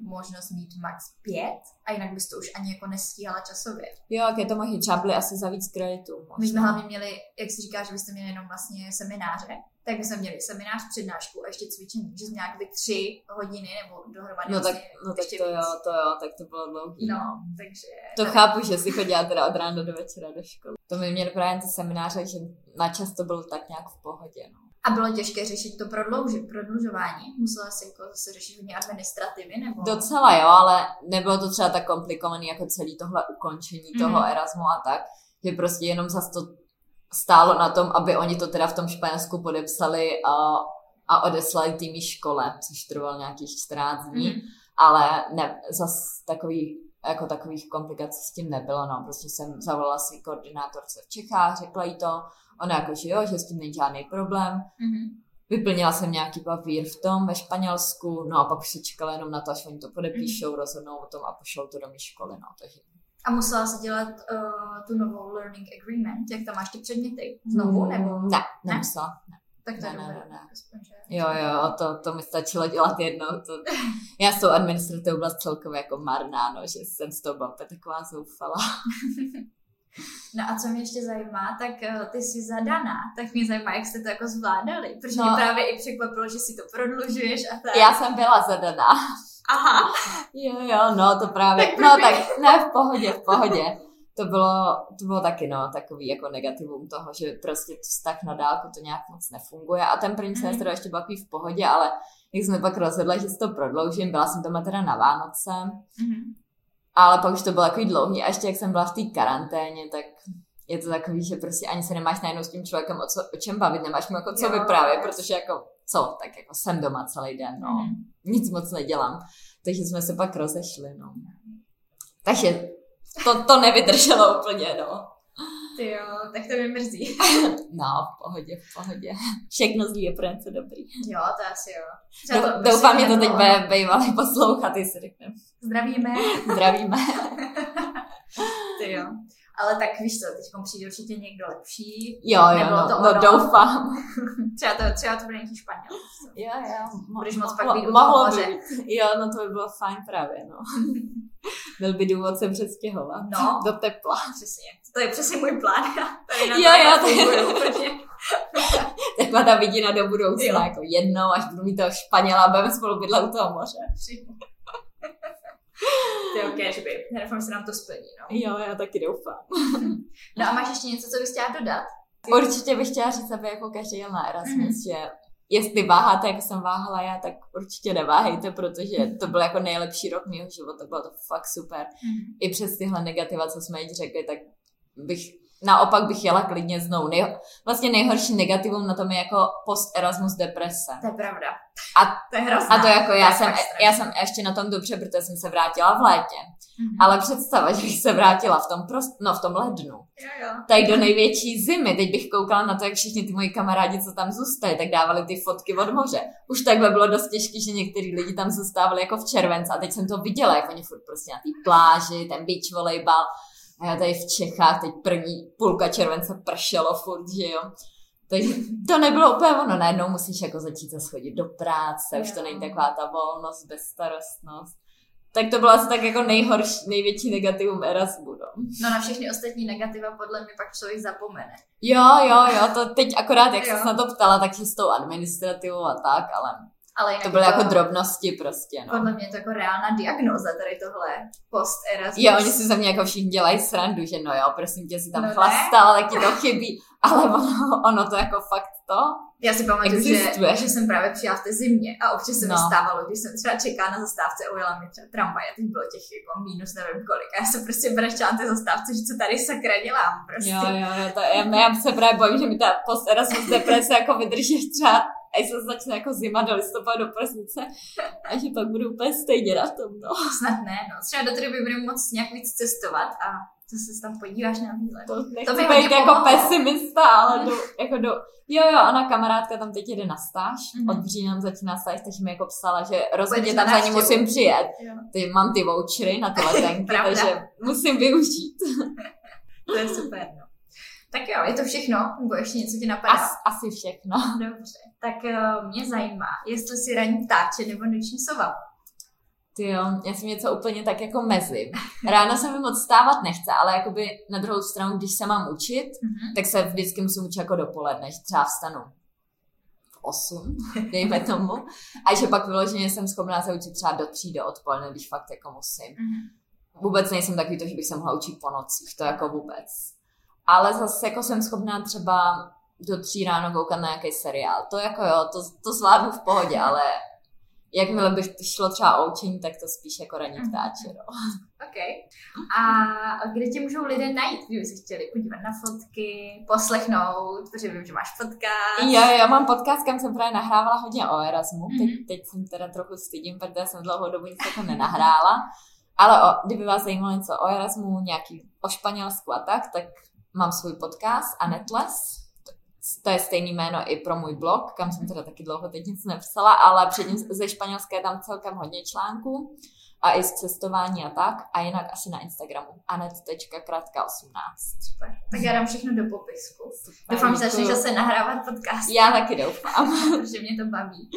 S1: možnost mít max pět a jinak bys to už ani jako nestíhala časově.
S2: Jo, jak je to třeba byly asi za víc kreditů.
S1: My jsme
S2: možná.
S1: hlavně měli, jak si říká, že byste měli jenom vlastně semináře, tak jsme měli seminář, přednášku a ještě cvičení, že jsme nějak by tři hodiny nebo dohromady.
S2: No tak,
S1: vlastně
S2: no tak to
S1: víc.
S2: jo, to jo, tak to bylo dlouhý.
S1: No, takže...
S2: To
S1: tak-
S2: chápu, že si chodila teda od rána do večera do školy. To my měli právě ty semináře, že na čas to bylo tak nějak v pohodě. No.
S1: A bylo těžké řešit to prodlouži, prodlužování? Musela si jako zase řešit hodně administrativy, nebo?
S2: Docela jo, ale nebylo to třeba tak komplikovaný jako celý tohle ukončení toho
S1: Mhm.
S2: Erasmu a tak, že prostě jenom zase to stálo na tom, aby oni to teda v tom Španělsku podepsali a, a odeslali tými škole, což trvalo nějakých 14 dní.
S1: Mhm.
S2: ale ne, zas takový, jako takových komplikací s tím nebylo, no, prostě jsem zavolala si koordinátorce v Čechách, řekla jí to, ona jako, že jo, že s tím není žádný problém,
S1: Mhm.
S2: vyplnila jsem nějaký papír v tom ve Španělsku, no a pak už se čekala jenom na to, až oni to podepíšou,
S1: Mhm.
S2: rozhodnou o tom a pošlou to do mé školy, no, takže.
S1: A musela si dělat uh, tu novou learning agreement, jak tam máš ty předměty? Znovu, nebo?
S2: Ne, nemusela.
S1: Tak to je
S2: Ne, ne, ne, Jo, jo, to, to mi stačilo dělat jednou. To, já s tou administrativou byla celkově jako marná, no, že jsem z toho byla taková zoufala.
S1: No a co mě ještě zajímá, tak uh, ty jsi zadaná, tak mě zajímá, jak jste to jako zvládali, protože
S2: No.
S1: mě právě i překvapilo, že si to prodlužuješ a tak.
S2: Já jsem byla zadaná.
S1: Aha,
S2: Jo, jo, no to právě,
S1: Tak
S2: no tak ne, v pohodě, v pohodě. To bylo, to bylo taky, no, takový jako negativum toho, že prostě vztah na dálku to nějak moc nefunguje. A ten první
S1: Mhm.
S2: semestr ještě byl takový v pohodě, ale jak jsme pak rozhodli, že si to prodloužím, byla jsem doma teda na Vánoce,
S1: Mhm.
S2: ale pak už to bylo takový dlouhý a ještě jak jsem byla v té karanténě, tak je to takový, že prostě ani se nemáš najednou s tím člověkem o, co, o čem bavit, nemáš mu jako co
S1: Jo,
S2: vyprávět, protože jako co, tak jako jsem doma celý den, no
S1: Mhm.
S2: nic moc nedělám. Takže jsme se pak rozešli, no. Takže to, to nevydrželo úplně, no.
S1: Ty jo, tak to mě mrzí.
S2: No, v pohodě, v pohodě. Všechno zlý je pro něco dobrý.
S1: Jo, to asi jo. Třeba
S2: Do,
S1: to
S2: doufám, že to teď bude bývalý poslouchat, jestli řekneme.
S1: Zdravíme.
S2: Zdravíme.
S1: Ty jo. Ale tak víš co, teď přijde určitě někdo lepší.
S2: Jo, jo,
S1: Nebylo
S2: no,
S1: to
S2: no
S1: ono.
S2: doufám.
S1: Třeba to, třeba to bude nějaký Španěl.
S2: Jo, jo.
S1: Budeš moc
S2: mo-
S1: pak být
S2: Mohlo by. Jo, no to by bylo fajn právě, no. Byl by důvod se přestěhovat.
S1: No.
S2: Do tepla.
S1: Přesně. To je přesně můj plán. Tady na
S2: Jo, jo, to je-. Taková ta vidina do budoucna,
S1: Jo.
S2: jako jednou, až budu mít toho Španěla budeme spolu bydlet u toho moře.
S1: Ty jo, okay, že by. Já doufám, že se nám to splní, no.
S2: Jo, já taky doufám.
S1: No a máš ještě něco, co bys chtěla dodat?
S2: Určitě bych chtěla říct, aby jako každý jel na Erasmus,
S1: Mhm.
S2: mm-hmm. že jestli váháte, jak jsem váhala já, tak určitě neváhejte, protože to byl jako nejlepší rok mého života, bylo to fakt super. I přes tyhle negativa, co jsme teď řekli, tak bych naopak bych jela klidně znovu. Nej, vlastně nejhorší negativum na tom je jako post-Erasmus deprese.
S1: To je pravda.
S2: A,
S1: To je hrozné.
S2: a to jako já
S1: je
S2: jsem,
S1: strašný.
S2: já jsem ještě na tom dobře, protože jsem se vrátila v létě.
S1: Mhm.
S2: Ale představa, že bych se vrátila v tom, prost, no, v tom lednu,
S1: Jo, jo.
S2: tak do největší zimy. Teď bych koukala na to, jak všichni ty moji kamarádi, co tam zůstali, tak dávali ty fotky od moře. Už takhle bylo dost těžké, že některý lidi tam zůstávali jako v červenci a teď jsem to viděla, jak oni furt prostě na té pláži, ten beach volejbal. A já tady v Čechách teď první půlka července pršelo furt, že jo. Takže to nebylo úplně ono. Najednou musíš jako začít zase chodit do práce, už to není taková ta volnost, bezstarostnost. Tak to bylo asi tak jako nejhorší, největší negativum Erasmu, no.
S1: No na všechny ostatní negativa podle mě pak člověk zapomene.
S2: Jo, jo, jo, to teď akorát, jak
S1: Jo.
S2: jsi na to ptala, tak s tou administrativou a tak, ale
S1: Ale
S2: to byly
S1: je
S2: jako drobnosti prostě, no.
S1: Podle mě je to jako reálná diagnoza tady tohle post Erasmus.
S2: Jo, oni si ze mě jako všichni dělají srandu, že no jo, prosím tě, si tam
S1: No ne.
S2: chlastala, tak ti to chybí, ale ono, ono to jako fakt to.
S1: Já si pamatuju, že,
S2: Existuje.
S1: že, jsem právě přijela v té zimě a občas se mi
S2: No.
S1: stávalo, když jsem třeba čekala na zastávce a ujela mi třeba tramvaj a teď bylo těch jako minus nevím kolik a já jsem prostě brečela na té zastávce, že co tady sakra dělám prostě.
S2: Jo, jo, jo, to, já, já se právě bojím, že mi ta post deprese jako vydrží třeba až se začne jako zima do listopadu, do prosince a že pak budu úplně stejně na tom, no.
S1: Snad ne, no. Třeba do té doby budeme moc nějak víc cestovat a zase se tam podíváš na výlet.
S2: To nechci
S1: by
S2: být jako
S1: pomohlo.
S2: pesimista, ale do, jako do... Jo, jo, ona kamarádka tam teď jede na stáž,
S1: Mhm.
S2: od října začíná stáž, takže mi jako psala, že rozhodně tam za ní musím přijet.
S1: Jo.
S2: Ty, mám ty vouchery na ty letenky, takže musím využít.
S1: To je super, no. Tak jo, je to všechno? Nebo ještě něco ti napadá?
S2: As, asi všechno.
S1: Dobře. Tak uh, mě zajímá, jestli si raní ptáče nebo noční sova.
S2: Ty jo, já jsem něco úplně tak jako mezi. Ráno se mi moc stávat nechce, ale jakoby na druhou stranu, když se mám učit,
S1: Mhm.
S2: tak se vždycky musím učit jako dopoledne, že třeba vstanu 8, dejme tomu. A že pak vyloženě jsem schopná se učit třeba do tří do odpoledne, když fakt jako musím.
S4: Mhm.
S2: Vůbec nejsem takový to, že bych se mohla učit po nocích, to jako vůbec. Ale zase jako jsem schopná třeba do tří ráno koukat na nějaký seriál. To jako jo, to, to zvládnu v pohodě, ale jakmile bych šlo třeba o učení, tak to spíš jako ranní
S4: Mhm.
S2: ptáče, no.
S4: OK. A kde tě můžou lidé najít, kdyby se chtěli podívat na fotky, poslechnout, protože vím, že máš podcast.
S2: Jo, já mám podcast, kam jsem právě nahrávala hodně o Erasmu. Teď,
S4: Mhm.
S2: teď jsem teda trochu stydím, protože jsem dlouhou dobu nic jako nenahrála. Ale o, kdyby vás zajímalo něco o Erasmu, nějaký o Španělsku a tak, tak mám svůj podcast Anetles. To je stejný jméno i pro můj blog, kam jsem teda taky dlouho teď nic nepsala, ale předtím ze Španělska je tam celkem hodně článků a i z cestování a tak. A jinak asi na Instagramu anet.kratka18.
S4: Super. Tak já dám všechno do popisku. Doufám, že začneš zase nahrávat podcast.
S2: Já taky doufám.
S4: že mě to baví.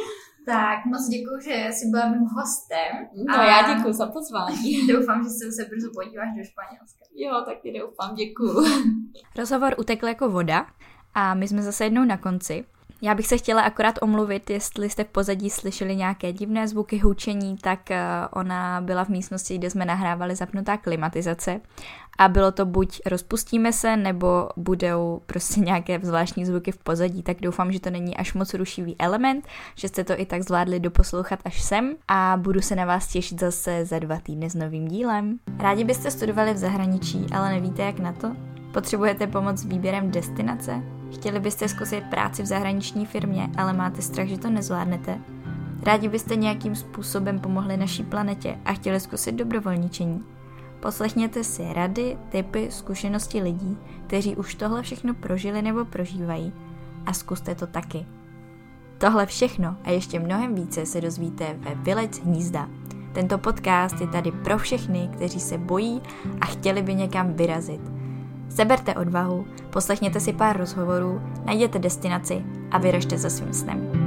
S4: Tak moc děkuji, že jsi byla mým hostem.
S2: No
S4: A-
S2: já děkuji za pozvání.
S4: Doufám, že se zase brzo podíváš do Španělska.
S2: Jo, taky doufám, děkuju.
S1: Rozhovor utekl jako voda a my jsme zase jednou na konci. Já bych se chtěla akorát omluvit, jestli jste v pozadí slyšeli nějaké divné zvuky houčení, tak eh, ona byla v místnosti, kde jsme nahrávali zapnutá klimatizace a bylo to buď rozpustíme se, nebo budou prostě nějaké zvláštní zvuky v pozadí, tak doufám, že to není až moc rušivý element, že jste to i tak zvládli doposlouchat až sem a budu se na vás těšit zase za dva týdny s novým dílem. Rádi byste studovali v zahraničí, ale nevíte jak na to? Potřebujete pomoc s výběrem destinace? Chtěli byste zkusit práci v zahraniční firmě, ale máte strach, že to nezvládnete? Rádi byste nějakým způsobem pomohli naší planetě a chtěli zkusit dobrovolničení? Poslechněte si rady, tipy, zkušenosti lidí, kteří už tohle všechno prožili nebo prožívají a zkuste to taky. Tohle všechno a ještě mnohem více se dozvíte ve Vylec hnízda. Tento podcast je tady pro všechny, kteří se bojí a chtěli by někam vyrazit. Seberte odvahu, poslechněte si pár rozhovorů, najděte destinaci a vyražte za svým snem.